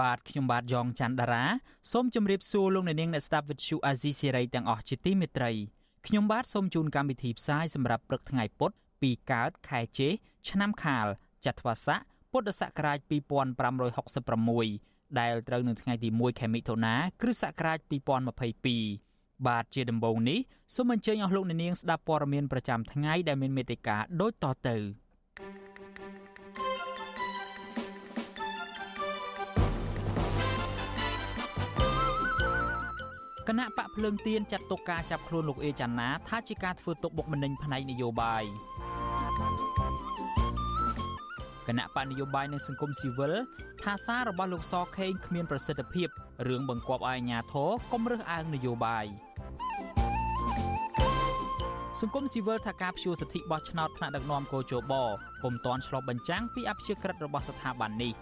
បាទខ្ញុំបាទយ៉ងច័ន្ទដារាសូមជម្រាបសួរលោកអ្នកនាងអ្នកស្ដាប់ Vuthu Azizi Serai ទាំងអស់ជាទីមេត្រីខ្ញុំបាទសូមជូនកម្មវិធីផ្សាយសម្រាប់ព្រឹកថ្ងៃពុធពីកើតខែជេឆ្នាំខាលចត្វាស័កពុទ្ធសករាជ2566ដែលត្រូវនៅថ្ងៃទី1ខែមិថុនាគ្រិស្តសករាជ2022បាទជាដំបូងនេះសូមអញ្ជើញអស់លោកអ្នកនាងស្ដាប់ព័ត៌មានប្រចាំថ្ងៃដែលមានមេត្តាដូចតទៅ គណៈបកភ្លើងទៀនចាត់ទុកការចាប់ខ្លួនលោកអេចាណាថាជាការធ្វើទុកបុកម្នេញផ្នែកនយោបាយគណៈបកនយោបាយនិងសង្គមស៊ីវិលថាសាររបស់លោកសខេងគ្មានប្រសិទ្ធភាពរឿងបង្គាប់ឲ្យអាជ្ញាធរកុំរើសអើងនយោបាយសង្គមស៊ីវិលថាការព្យួរសិទ្ធិបោះឆ្នោតថ្នាក់ដឹកនាំកោជបពុំតាន់ឆ្លុះបញ្ចាំងពីអព្យាក្រឹតរបស់ស្ថាប័ននេះ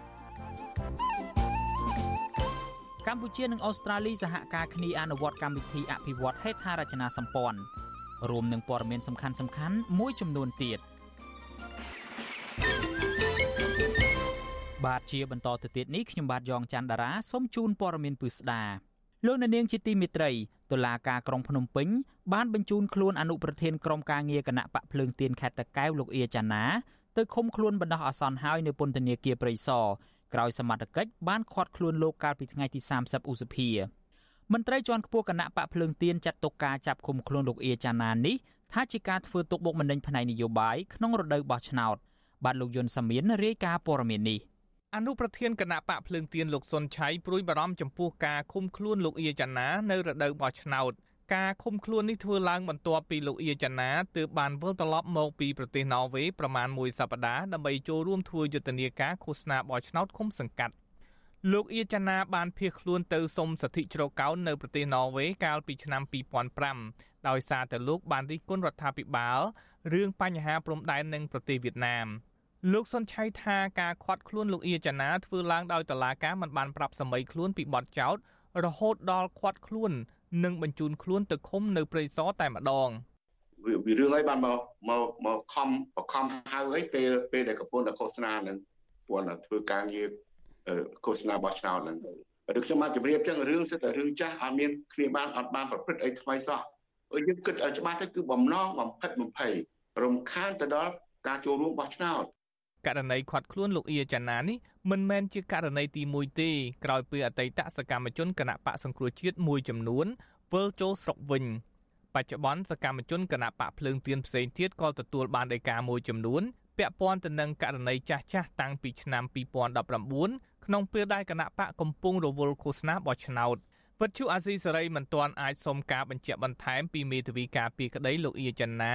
កម្ពុជានិងអូស្ត្រាលីសហការគ្នាអនុវត្តកម្មវិធីអភិវឌ្ឍហេដ្ឋារចនាសម្ព័ន្ធរួមនឹងព័ត៌មានសំខាន់ៗមួយចំនួនទៀត។បាទជាបន្តទៅទៀតនេះខ្ញុំបាទយ៉ងច័ន្ទដារាសូមជូនព័ត៌មានពិស្ដាលោកអ្នកនាងជាទីមេត្រីតុលាការក្រុងភ្នំពេញបានបញ្ជូនខ្លួនអនុប្រធានក្រុមការងារគណៈបកភ្លើងទៀនខេត្តតាកែវលោកអៀចាណាទៅឃុំខ្លួនបណ្ដោះអាសន្នហើយនៅពន្ធនាគារព្រៃសរ ក្រោយសមត្ថកិច្ចបានឃាត់ខ្លួនលោកកាលពីថ្ងៃទី30ឧសភាមន្ត្រីជាន់ខ្ពស់គណៈបកភ្លើងទៀនចាត់ទុកការចាប់ឃុំខ្លួនលោកអៀចាណានេះថាជាការធ្វើទុកបុកម្នេញផ្នែកនយោបាយក្នុងរដូវបោះឆ្នោតបាទលោកយុនសាមៀនរាយការណ៍ព័ត៌មាននេះអនុប្រធានគណៈបកភ្លើងទៀនលោកសុនឆៃព្រួយបារម្ភចំពោះការឃុំខ្លួនលោកអៀចាណានៅរដូវបោះឆ្នោត ការឃុំខ្លួននេះធ្វើឡើងបន្ទាប់ពីលោកអៀចាណាទើបបានវិលត្រឡប់មកពីប្រទេសណ័រវេសប្រមាណមួយសប្តាហ៍ដើម្បីចូលរួមធ្វើយុទ្ធនាការឃោសនាបោះឆ្នោតឃុំសង្កាត់លោកអៀចាណាបានភៀសខ្លួនទៅសុំសិទ្ធិជ្រកកោននៅប្រទេសណ័រវេសកាលពីឆ្នាំ2005ដោយសារតែលោកបានរិះគន់រដ្ឋាភិបាលរឿងបញ្ហាព្រំដែននឹងប្រទេសវៀតណាមលោកសុនឆៃថាការខាត់ខ្លួនលោកអៀចាណាធ្វើឡើងដោយតឡាការមិនបានប្រាប់សម្ដីខ្លួនពីបទចោទរហូតដល់ខាត់ខ្លួន និងបញ្ជូនខ្លួនទៅឃុំនៅព្រៃសរតែម្ដងវារឿងអីបានមកមកមកខំបខំហៅអីពេលពេលដែលកំពុងតែឃោសនានឹងពួនធ្វើការងារឃោសនាបោះឆ្នោតហ្នឹងដូចខ្ញុំបានជម្រាបចឹងរឿងសិតតែរឿងចាស់អត់មានគ្នាបានអត់បានប្រព្រឹត្តអីថ្មីសោះយើងគិតឲ្យច្បាស់ទៅគឺបំណងបំផិតបំភ័យរំខានទៅដល់ការចូលរួមបោះឆ្នោតករណីខាត់ខ្លួនលោកអៀចាណានេះ មិនមែនជាករណីទី1ទេក្រោយពីអតីតសកម្មជនគណៈបកសង្គ្រោះជាតិមួយចំនួនវិលចូលស្រុកវិញបច្ចុប្បន្នសកម្មជនគណៈបកភ្លើងទៀនផ្សេងទៀតក៏ទទួលបានដីកាមួយចំនួនពាក់ព័ន្ធទៅនឹងករណីចាស់ចាស់តាំងពីឆ្នាំ2019ក្នុងពេលដែលគណៈបកកំពុងរវល់ឃោសនាបោះឆ្នោតវត្តជូអាស៊ីសេរីមិនទាន់អាចសុំការបញ្ជាក់បន្ថែមពីមេធាវីការពីក្តីលោកអៀចាណា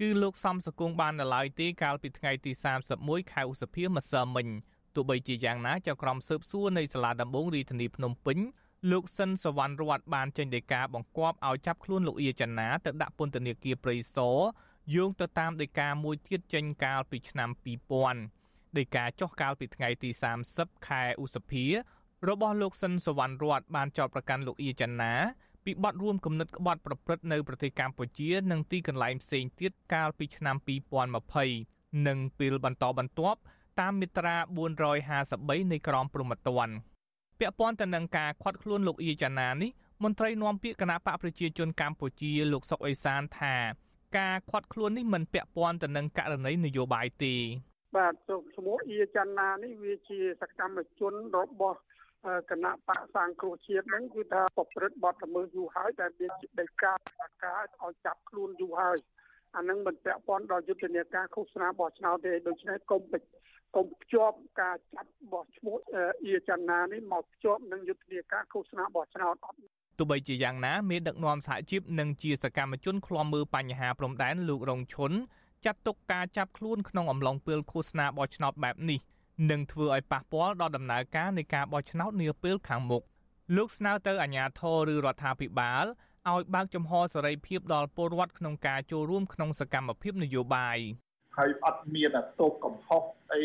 គឺលោកសំសកុងបាននៅឡើយទេកាលពីថ្ងៃទី31ខែឧសភាម្សិលមិញ ទោះបីជាយ៉ាងណាចៅក្រមស៊ើបសួរនៃសាលាដំបងរាជធានីភ្នំពេញលោកសិនសវណ្ណរតបានចេញដីកាបង្គាប់ឲ្យចាប់ខ្លួនលោកអៀចនាទៅដាក់ពន្ធនាគារព្រៃសរយោងទៅតាមដីកាមួយទៀតចេញកាលពីឆ្នាំ2000ដីកាចុះកាលពីថ្ងៃទី30ខែឧសភារបស់លោកសិនសវណ្ណរតបានចោទប្រកាន់លោកអៀចនាពីបទរួមគំនិតក្បត់ប្រព្រឹត្តនៅប្រទេសកម្ពុជានិងទីកន្លែងផ្សេងទៀតកាលពីឆ្នាំ2020និងពេលបន្តបន្ទាប់ តាមមាត្រា453នៃក្រមព្រហ្មទណ្ឌពាក់ព័ន្ធទៅនឹងការខាត់ខ្លួនលោកអ៊ីចាណានេះមន្ត្រីនាំពាក្យគណៈបកប្រជាជនកម្ពុជាលោកសុកអេសានថាការខាត់ខ្លួននេះមិនពាក់ព័ន្ធទៅនឹងករណីនយោបាយទេបាទឈ្មោះអ៊ីចាណានេះវាជាសកម្មជនរបស់គណៈបកសាងគ្រោះជាតិហ្នឹងគឺថាប្រព្រឹត្តបទល្មើសយូរហើយដែលមានជាដីកាការឲ្យចាប់ខ្លួនយូរហើយអានឹងមិនពាក់ព័ន្ធដល់យុទ្ធនាការឃោសនាបោះឆ្នោតទេដូច្នេះកុំ កុំភ្ជាប់ការចាប់បោះឈ្មោះអៀចាណានេះមកភ្ជាប់នឹងយុទ្ធនាការឃោសនាបោះឆ្នោតអត់ទោះបីជាយ៉ាងណាមានដឹកនាំសហជីពនិងជាសកម្មជនឃ្លាំមើលបញ្ហាព្រំដែនលោករងឈុនចាត់ទុកការចាប់ខ្លួនក្នុងអំឡុងពេលឃោសនាបោះឆ្នោតបែបនេះនឹងធ្វើឲ្យប៉ះពាល់ដល់ដំណើរការនៃការបោះឆ្នោតនាពេលខាងមុខលោកស្នើទៅអាជ្ញាធរឬរដ្ឋាភិបាលឲ្យបើកចំហសេរីភាពដល់ពលរដ្ឋក្នុងការចូលរួមក្នុងសកម្មភាពនយោបាយ ហើយអត់មានទោសកំហុសអី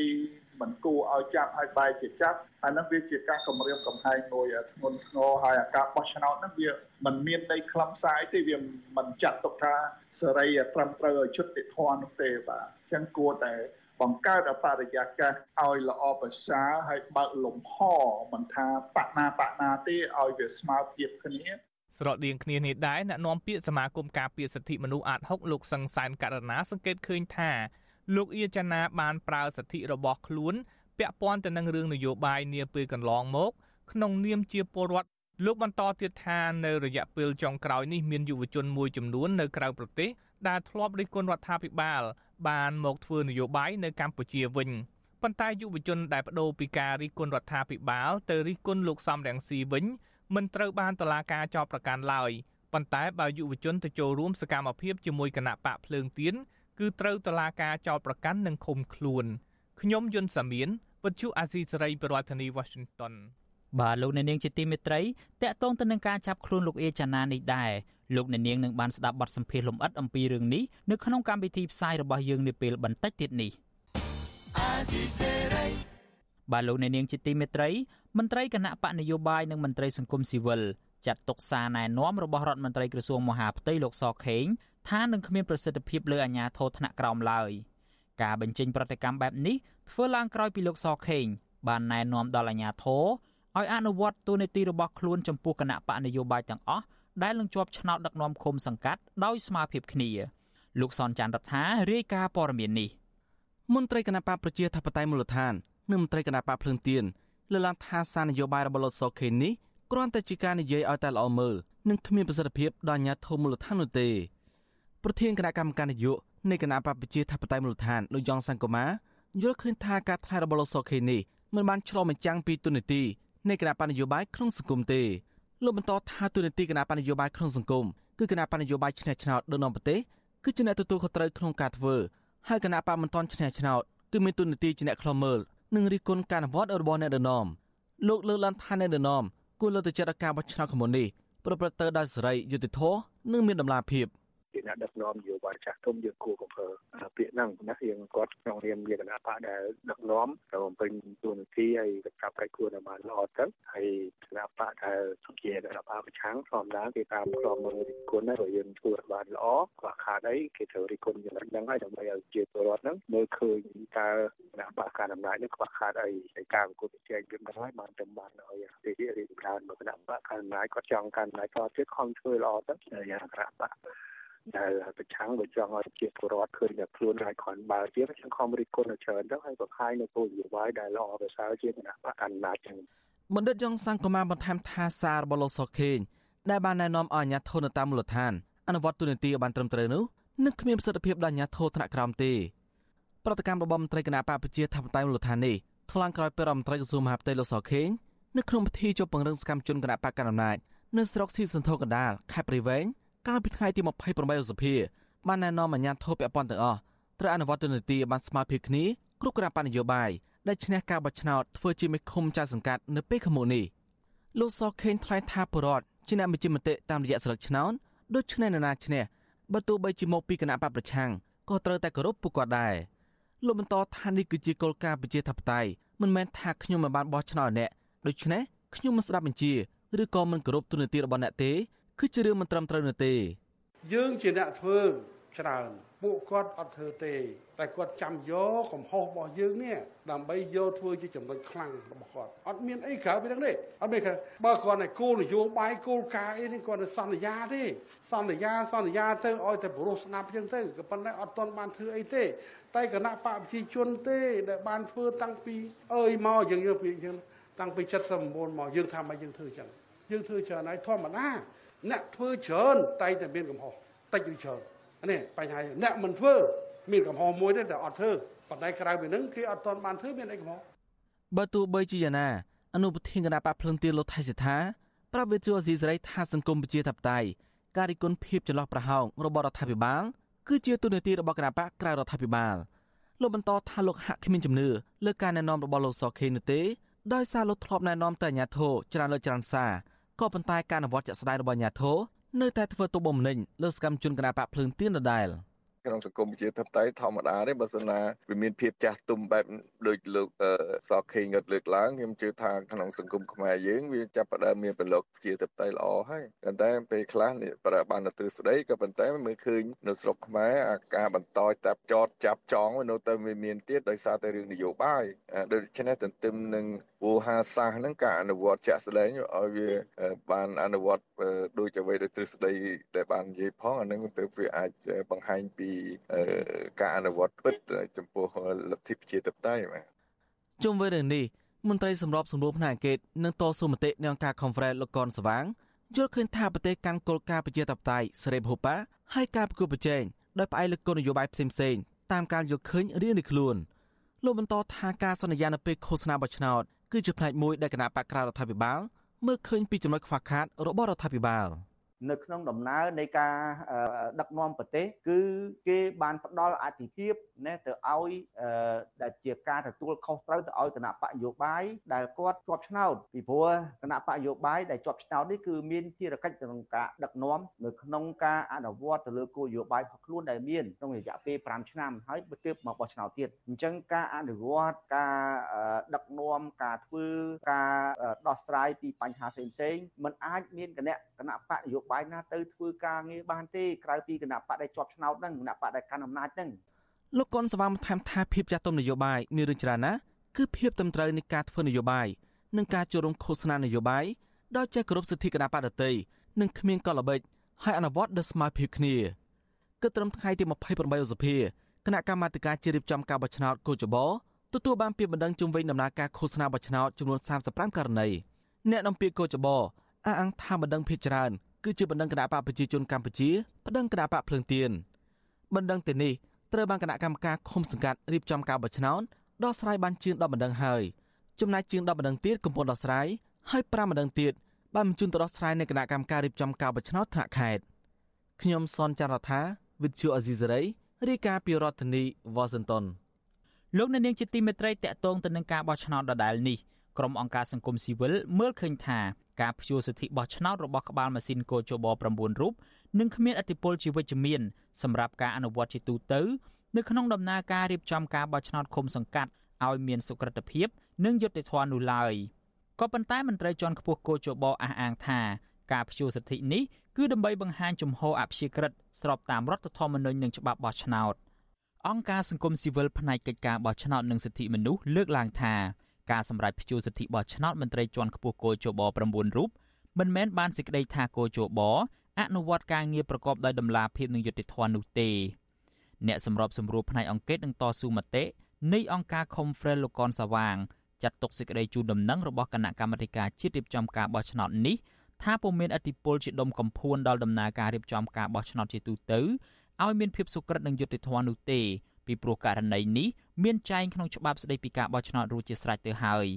មិនគួរឲ្យចាប់ឲ្យបែរជាចាប់ហើយនឹងវាជាការគម្រាមកំហែងមួយធ្ងន់ធ្ងរហើយអាការបោះឆ្នោតហ្នឹងវាមិនមានដីខ្លឹមសារអីទេវាមិនចាត់ទុកថាសេរីត្រឹមត្រូវឲ្យយុត្តិធម៌នោះទេបាទអញ្ចឹងគួរតែបង្កើតបរិយាកាសឲ្យល្អប្រសើរហើយបើកលំហមិនថាបណាបណាទេឲ្យវាស្មើភាពគ្នា ស្រដៀងគ្នានេះដែរអ្នកនាំពាក្យសមាគមការពារសិទ្ធិមនុស្សអាត6លោកសង្សានករណាសង្កេតឃើញថាលោកអៀចាណាបានប្រើសិទ្ធិរបស់ខ្លួនពាក់ព័ន្ធទៅនឹងរឿងនយោបាយនាពេលកន្លងមក ក្នុងនាមជាពលរដ្ឋលោកបន្តទៀតថានៅរយៈពេលចុងក្រោយនេះមានយុវជនមួយចំនួននៅក្រៅប្រទេសដែលធ្លាប់រិះគន់រដ្ឋាភិបាល បានមកធ្វើនយោបាយនៅកម្ពុជាវិញប៉ុន្តែយុវជនដែលបដូរពីការរិះគន់រដ្ឋាភិបាលទៅរិះគន់លោកសំរងស៊ីវិញ មិនត្រូវបានតុលាការចោទប្រកាន់ឡើយប៉ុន្តែបើយុវជនទៅចូលរួមសកម្មភាពជាមួយគណៈបកភ្លើងទៀនគឺត្រូវតុលាការចោទប្រកាន់និងឃុំខ្លួនខ្ញុំយុនសាមៀនវិទ្យុអាស៊ីសេរីប្រធានាធិបតី Washington បាទលោកអ្នកនាងជាទីមេត្រីតកតងទៅនឹងការចាប់ខ្លួនលោកអេចាណានេះដែរលោកអ្នកនាងនឹងបានស្ដាប់បទសម្ភាសន៍លម្អិតអំពីរឿងនេះនៅក្នុងកម្មវិធីផ្សាយរបស់យើងនាពេលបន្តិចទៀតនេះបាទលោកអ្នកនាងជាទីមេត្រី មន្ត្រីគណៈបកនយោបាយនិងមន្ត្រីសង្គមស៊ីវិលចាត់ទុកសារណែនាំរបស់រដ្ឋមន្ត្រីក្រសួងមហាផ្ទៃលោកសខេងថានឹងគ្មានប្រសិទ្ធភាពលើអាជ្ញាធរថ្នាក់ក្រោមឡើយការបញ្ចេញប្រតិកម្មបែបនេះធ្វើឡើងក្រោយពីលោកសខេងបានណែនាំដល់អាជ្ញាធរឲ្យអនុវត្តទូនីតិរបស់ខ្លួនចំពោះគណៈបកនយោបាយទាំងអស់ដែលនឹងជាប់ឆ្នោតដឹកនាំឃុំសង្កាត់ដោយស្មារភាពគ្នាលោកសនចាន់រដ្ឋារាយការណ៍ព័ត៌មាននេះមន្ត្រីគណៈបកប្រជាធិបតេយ្យមូលដ្ឋាននិងមន្ត្រីគណៈបកភ្លឹងទៀន លើកឡើងថាសារនយោបាយរបស់លោកសខេងនេះគ្រាន់តែជាការនិយាយឲ្យតែល្អមើលនិងគ្មានប្រសិទ្ធភាពដល់អាជ្ញាធរមូលដ្ឋាននោះទេប្រធានគណៈកម្មការនយោបាយនៃគណៈបកប្រជាធិបតេយ្យមូលដ្ឋានលោកយ៉ងសង្គមាយល់ឃើញថាការថ្លែងរបស់លោកសុខេនេះមិនបានឆ្លុះបញ្ចាំងពីទុននីតិនៃគណៈបកនយោបាយក្នុងសង្គមទេលោកបន្តថាទុននីតិគណៈបកនយោបាយក្នុងសង្គមគឺគណៈបកនយោបាយឈ្នះឆ្នោតដឹកនាំប្រទេសគឺជាអ្នកទទួលខុសត្រូវក្នុងការធ្វើហើយគណៈបកមិនទាន់ឈ្នះឆ្នោតគឺមានទុននីតិជាអ្នកខ្លមើល និងរិះគន់ការអនុវត្តរបស់អ្នកដឹកនាំលោកលើកឡើងថាអ្នកដឹកនាំគួរលើកទឹកចិត្តឲ្យការបោះឆ្នោតខាងមុននេះប្រព្រឹត្តទៅដោយសេរីយុត្តិធម៌និងមានតម្លាភាព ជាអ្នកដឹកនាំនយោបាយចាស់ទុំយើងគួរកំភើពាក្យហ្នឹងណាយើងគាត់ក្នុងនាមជាគណៈបកដែលដឹកនាំទៅបំពេញទួនាទីហើយកិច្ចការប្រៃគួរតែបានល្អទៅហើយគណៈបកដែលជាគណៈបកប្រឆាំងធម្មតាគេតាមក្រុមមើលរិះគន់ហើយយើងធ្វើឲ្យបានល្អខ្វះខាតអីគេត្រូវរិះគន់យ៉ាងហ្នឹងហើយដើម្បីឲ្យជាពលរដ្ឋហ្នឹងមើលឃើញតើគណៈបកការអំណាចនេះខ្វះខាតអីហើយការប្រកួតប្រជែងវាមិនហើយបានទៅបានឲ្យទីរីករាយមកគណៈបកការអំណាចគាត់ចង់ការអំណាចគាត់ទៀតខំធ្វើល្អទៅយ៉ាងគណៈបក ដែលប្រឆាំងបើចង់ឲ្យជាពលរដ្ឋឃើញថាខ្លួនអាចគ្រាន់បើទៀតខ្ញុំខំរិះគន់ច្រើនទៅហើយបង្ហាញនៅគោលនយោបាយដែលល្អប្រសើរជាគណៈបកអនុចឹងបណ្ឌិតយ៉ងសង្គមាបន្ថែមថាសាររបស់លោកសុខេងដែលបានណែនាំឲ្យអាជ្ញាធរនៅតាមមូលដ្ឋានអនុវត្តទូនីតិឲ្យបានត្រឹមត្រូវនោះនឹងគ្មានប្រសិទ្ធភាពដល់អាជ្ញាធរថ្នាក់ក្រោមទេប្រតិកម្មរបស់មន្ត្រីគណៈបកប្រជាធិបតេយ្យមូលដ្ឋាននេះថ្លងក្រោយពេលរដ្ឋមន្ត្រីក្រសួងមហាផ្ទៃលោកសុខេងនៅក្នុងពិធីជួបពង្រឹងសកម្មជនគណៈបកកណ្ដាលអំណាចនៅស្រុកស៊ីសន្ធរកណ្ដាលខេត្តព្រៃវែង កាលពីថ្ងៃទី28ឧសភាបានណែនាំអាជ្ញាធរពាក់ព័ន្ធទាំងអស់ត្រូវអនុវត្តទូនាទីឲ្យបានស្មើភាពគ្នាគ្រប់គណៈបញ្ញយោបាយដែលឈ្នះការបោះឆ្នោតធ្វើជាមេឃុំចៅសង្កាត់នៅពេលខាងមុខនេះលោកសខេងថ្លែងថាបរដ្ឋជាអ្នកបញ្ជាមតិតាមរយៈស្លឹកឆ្នោតដូច្នេះនរណាឈ្នះបើទោះបីជាមកពីគណៈបកប្រឆាំងក៏ត្រូវតែគោរពពួកគាត់ដែរលោកបន្តថានេះគឺជាគោលការណ៍ប្រជាធិបតេយ្យមិនមែនថាខ្ញុំមិនបានបោះឆ្នោតអ្នកដូច្នេះខ្ញុំមិនស្ដាប់បញ្ជាឬក៏មិនគោរពទូនាទីរបស់អ្នកទេ គឺជារឿងមិនត្រឹមត្រូវនោះទេយើងជាអ្នកធ្វើច្រើនពួកគាត់អត់ធ្វើទេ តែគាត់ចាំយកកំហុសរបស់យើងនេះដើម្បីយកធ្វើជាចំណុចខ្លាំងរបស់គាត់អត់មានអីក្រៅពីហ្នឹងទេអត់មានបើគាត់តែគោលនយោបាយគោលការណ៍អីនេះគាត់ទៅសន្យាទេសន្យាសន្យាទៅឲ្យតែបរិសុស្ដាប់ចឹងទៅក៏ប៉ុន្តែអត់ទាន់បានធ្វើអីទេ តែគណៈបកប្រជាជនទេដែលបានធ្វើតាំងពីអើយមកយើងយកពីចឹងតាំងពី79មកយើងថាមកយើងធ្វើចឹងយើងធ្វើច្រើនហើយធម្មតា អ្នកធ្វើច្រើនតែតែមានកំហុសតិចឬច្រើននេះបញ្ហាអ្នកមិនធ្វើមានកំហុសមួយទេតែអត់ធ្វើប៉ុន្តែក្រៅពីនឹងគេអត់ទាន់បានធ្វើមានអីកំហុសបើទោះបីជាយ៉ាងណាអនុប្រធានគណៈបកភ្លឹងទៀនលោកថៃសិដ្ឋាប្រាប់វិទ្យុអេស៊ីសរ៉ៃថាសង្គមប្រជាធិបតេយ្យការរិះគន់ភាពចន្លោះប្រហោងរបស់រដ្ឋាភិបាលគឺជាទូនាទីរបស់គណៈបកក្រៅរដ្ឋាភិបាលលោកបន្តថាលោកហាក់គ្មានជំនឿលើការណែនាំរបស់លោកសខេនោះទេដោយសារលោកធ្លាប់ណែនាំទៅអាជ្ញាធរច្រើនលើច្រើនសារ ក៏ប៉ុន្តែការអនុវត្តជាក់ស្ដែងរបស់អាជ្ញាធរនៅតែធ្វើទុកបុកម្នេញលើសកម្មជនគណបកភ្លើងទៀនដដែល។ក្នុងសង្គមប្រជាធិបតេយ្យធម្មតាទេបើសិនណាវាមានភាពចាស់ទុំបែបដូចលោកសខេងគាត់លើកឡើងខ្ញុំជឿថាក្នុងសង្គមខ្មែរយើងវាចាប់ផ្ដើមមានប្រឡូកប្រជាធិបតេយ្យល្អហើយប៉ុន្តែពេលខ្លះនេះប្របានទៅស្ដីក៏ប៉ុន្តែមើលឃើញនៅស្រុកខ្មែរអាការបន្តចាប់ចតចាប់ចងនៅទៅវាមានទៀតដោយសារតែរឿងនយោបាយដូច្នេះទន្ទឹមនឹង វោហាសាសហ្នឹងការអនុវត្តជាក់ស្ដែងឲ្យវាបានអនុវត្តដូចអ្វីដែលទ្រឹស្ដីដែលបាននិយាយផងអានឹងទៅវាអាចបង្ហាញពីការអនុវត្តពិតចំពោះលទ្ធិប្រជាធិបតេយ្យបាទជុំវិញរឿងនេះមន្ត្រីសម្របសម្រួលផ្នែកអង្គការនឹងតស៊ូមតិនៃអង្គការ Conference លោកកនសវាងយល់ឃើញថាប្រទេសកាន់គោលការណ៍ប្រជាធិបតេយ្យសេរីភូប៉ាហើយការប្រគល់ប្រជែងដោយផ្អែកលើគោលនយោបាយផ្សេងៗតាមការយល់ឃើញរៀងៗខ្លួនលោកបន្តថាការសន្យានៅពេលឃោសនាបោះឆ្នោត គឺជាផ្នែកមួយដែលគណៈបកក្រៅរដ្ឋាភិបាលមើលឃើញពីចំណុចខ្វះខាតរបស់រដ្ឋាភិបាល។ នៅក្នុងដំណើរនៃការដឹកនាំប្រទេសគឺគេបានផ្ដល់អធិភាពណាទៅឲ្យដែលជាការទទួលខុសត្រូវទៅឲ្យគណៈបកនយោបាយដែលគាត់ជាប់ឆ្នោតពីព្រោះគណៈបកនយោបាយដែលជាប់ឆ្នោតនេះគឺមានភារកិច្ចក្នុងការដឹកនាំនៅក្នុងការអនុវត្តទៅលើគោលនយោបាយរបស់ខ្លួនដែលមានក្នុងរយៈពេល5ឆ្នាំហើយបើទើបមកបោះឆ្នោតទៀតអញ្ចឹងការអនុវត្តការដឹកនាំការធ្វើការដោះស្រាយពីបញ្ហាផ្សេងៗมันអាចមានគណៈគណៈបកនយោបាយណាទៅធ្វើការងារបានទេក្រៅពីគណៈបកដែលជាប់ឆ្នោតហ្នឹងគណៈបកដែលកាន់អំណាចហ្នឹងលោកកុនស្វាមថែមថាភាពចាស់ទុំនយោបាយមានរឿងច្រើនណាស់គឺភាពត្រឹមត្រូវនៃការធ្វើនយោបាយនិងការចូលរួមឃោសនានយោបាយដោយចេះគោរពសិទ្ធិគណៈបកដតីនិងគ្មានកលល្បិចហើយអនុវត្តដោយស្មើភាពគ្នាគិតត្រឹមថ្ងៃទី28ឧសភាគណៈកម្មាធិការជ្រៀបចំការបោះឆ្នោតកោចបោទទួលបានពាក្យបណ្ដឹងជុំវិញដំណើរការឃោសនាបោះឆ្នោតចំនួន35ករណីអ្នកនាំពាក្យកោចបោអះអាងថាបណ្ដឹងភាគច្រើន គឺជាបណ្ដឹងគណៈបកប្រជាជនកម្ពុជាបណ្ដឹងគណៈបកភ្លើងទៀនបណ្ដឹងទៅនេះត្រូវបានគណៈកម្មការឃុំសង្កាត់រៀបចំការបោះឆ្នោតដោះស្រាយបានជាង10បណ្ដឹងហើយចំណែកជាង10បណ្ដឹងទៀតកំពុងដោះស្រាយហើយ5បណ្ដឹងទៀតបានបញ្ជូនទៅដោះស្រាយនៅគណៈកម្មការរៀបចំការបោះឆ្នោតថ្នាក់ខេត្តខ្ញុំសនចាររថាវិទ្យុអេស៊ីសេរីរាយការណ៍ពីរដ្ឋធានីវ៉ាស៊ីនតោនលោកអ្នកនាងជាទីមេត្រីតកតងទៅនឹងការបោះឆ្នោតដដែលនេះ ក្រុមអង្គការសង្គមស៊ីវិលមើលឃើញថាការព្យួរសិទ្ធិបោះឆ្នោតរបស់ក្បាលម៉ាស៊ីនកោជប9រូបនឹងគ្មានអធិបុលជាវិជ្ជមានសម្រាប់ការអនុវត្តជាទូទៅនៅក្នុងដំណើរការរៀបចំការបោះឆ្នោតឃុំសង្កាត់ឲ្យមានសុក្រិតភាព និងយុត្តិធម៌នោះឡើយក៏ប៉ុន្តែមន្ត្រីជាន់ខ្ពស់កោជបអះអាងថាការព្យួរសិទ្ធិនេះគឺដើម្បីបង្ហាញជំហរអព្យាក្រឹតស្របតាមរដ្ឋធម្មនុញ្ញនិងច្បាប់បោះឆ្នោតអង្គការសង្គមស៊ីវិលផ្នែកកិច្ចការបោះឆ្នោតនិងសិទ្ធិមនុស្សលើកឡើងថា ការសម្រេចព្យួរសិទ្ធិបោះឆ្នោតមន្ត្រីជាន់ខ្ពស់គោជប9រូបមិនមែនបានសេចក្តីថាគោជបអនុវត្តការងារប្រកបដោយតម្លាភាពនិងយុត្តិធម៌នោះទេអ្នកសម្របសម្រួលផ្នែកអង្គការនឹងតស៊ូមតិនៃអង្គការ Conference លោកកនសាវាងចាត់ទុកសេចក្តីជូនដំណឹងរបស់គណៈកម្មាធិការជាតិរៀបចំការបោះឆ្នោតនេះថាពុំមានអធិបុលជាដុំកំភួនដល់ដំណើរការរៀបចំការបោះឆ្នោតជាទូទៅឲ្យមានភាពសុក្រិតនិងយុត្តិធម៌នោះទេ ពីព្រោះករណីនេះមានចែងក្នុងច្បាប់ស្តីពីការបោះឆ្នោតរួចជាស្រេចទៅហើយ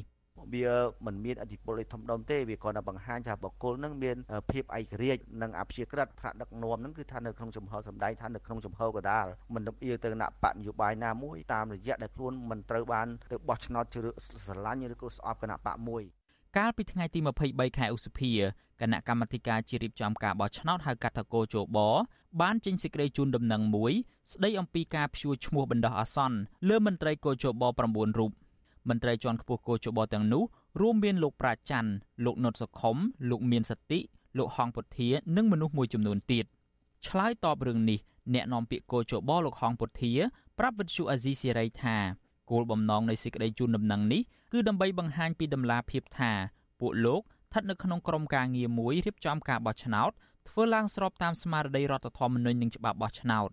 វាមិនមានអធិបុលឯធំដុំទេវាគ្រាន់តែបង្ហាញថាបកគលនឹងមានភាពឯករាជ្យនិងអព្យាក្រឹតថ្នាក់ដឹកនាំនឹងគឺថានៅក្នុងចំហសម្ដែងថានៅក្នុងចំហកដាលមិនលំអៀងទៅគណៈបកនយោបាយណាមួយតាមរយៈដែលខ្លួនមិនត្រូវបានទៅបោះឆ្នោតជ្រើស្រឡាញ់ឬក៏ស្អប់គណៈបកមួយ កាលពីថ្ងៃទី23ខែឧសភាគណៈកម្មាធិការជារៀបចំការបោះឆ្នោតហៅកាត់ថាកោជបបានចេញសេចក្តីជូនដំណឹងមួយ ស្តីអំពីការព្យួរឈ្មោះបណ្ដោះអាសន្នលើមន្ត្រីកោជប9រូបមន្ត្រីជាន់ខ្ពស់កោជបទាំងនោះរួមមានលោកប្រាច័ន្ទលោកនុតសុខុមលោកមានសតិលោកហងពុធានិងមនុស្សមួយចំនួនទៀតឆ្លើយតបរឿងនេះអ្នកនាំពាក្យកោជបលោកហងពុធាប្រាប់វិទ្យុអាស៊ីសេរីថាគោលបំណងនៃសេចក្តីជូនដំណឹងនេះ គឺដើម្បីបង្ហាញពីដំណាភាពថាពួកលោកស្ថិតនៅក្នុងក្រុមការងារមួយរៀបចំការបោះឆ្នោតធ្វើឡើងស្របតាមស្មារតីរដ្ឋធម្មនុញ្ញនិងច្បាប់បោះឆ្នោត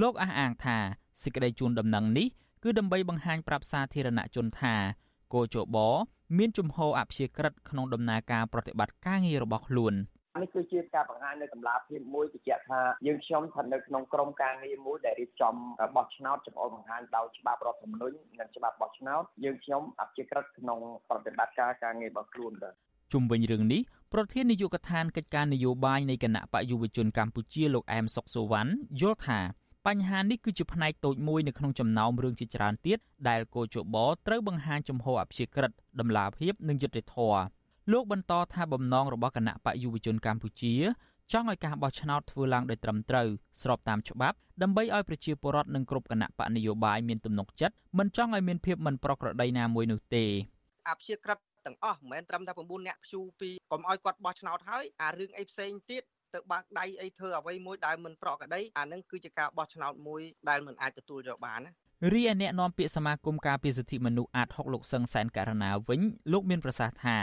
លោកអះអាងថាសេចក្តីជូនដំណឹងនេះគឺដើម្បីបង្ហាញប្រាប់សាធារណជនថាគោចបមានជំហរអព្យាក្រឹតក្នុងដំណើរការប្រតិបត្តិការងាររបស់ខ្លួន នេះគឺជាការបង្ហាញនៅតម្លាភាពមួយបញ្ជាក់ថាយើងខ្ញុំស្ថិតនៅក្នុងក្រុមការងារមួយដែលរៀបចំបោះឆ្នោតចង្អុលបង្ហាញដោយច្បាប់រដ្ឋធម្មនុញ្ញនិងច្បាប់បោះឆ្នោតយើងខ្ញុំអព្យាក្រឹតក្នុងប្រតិបត្តិការការងាររបស់ខ្លួនបាទជុំវិញរឿងនេះប្រធាននាយកដ្ឋានកិច្ចការនយោបាយនៃគណៈបកយុវជនកម្ពុជាលោកអែមសុកសូវណ្ណយល់ថាបញ្ហានេះគឺជាផ្នែកតូចមួយនៅក្នុងចំណោមរឿងជាច្រើនទៀតដែលគោជបត្រូវបង្ហាញចំហអព្យាក្រឹតដំណាភាពនិងយុត្តិធម៌ លោកបន្តថាបំណងរបស់គណៈបកយុវជនកម្ពុជាចង់ឲ្យការបោះឆ្នោតធ្វើឡើងដោយត្រឹមត្រូវស្របតាមច្បាប់ដើម្បីឲ្យប្រជាពលរដ្ឋនិងគ្រប់គណៈបកនយោបាយមានទំនុកចិត្តមិនចង់ឲ្យមានភាពមិនប្រក្រតីណាមួយនោះទេអភិជាក្រិតទាំងអស់មិនមែនត្រឹមតែ9អ្នកព្យូពីកុំឲ្យគាត់បោះឆ្នោតហើយអារឿងអីផ្សេងទៀតទៅបាក់ដៃអីធ្វើអ្វីមួយដែលមិនប្រក្រតីអានឹងគឺជាការបោះឆ្នោតមួយដែលមិនអាចទទួលយកបានណារីឯអ្នកនាំពាក្យសមាគមការពារសិទ្ធិមនុស្សអាត6លោកសឹងសែនករណាវិញលោកមានប្រសាសន៍ថា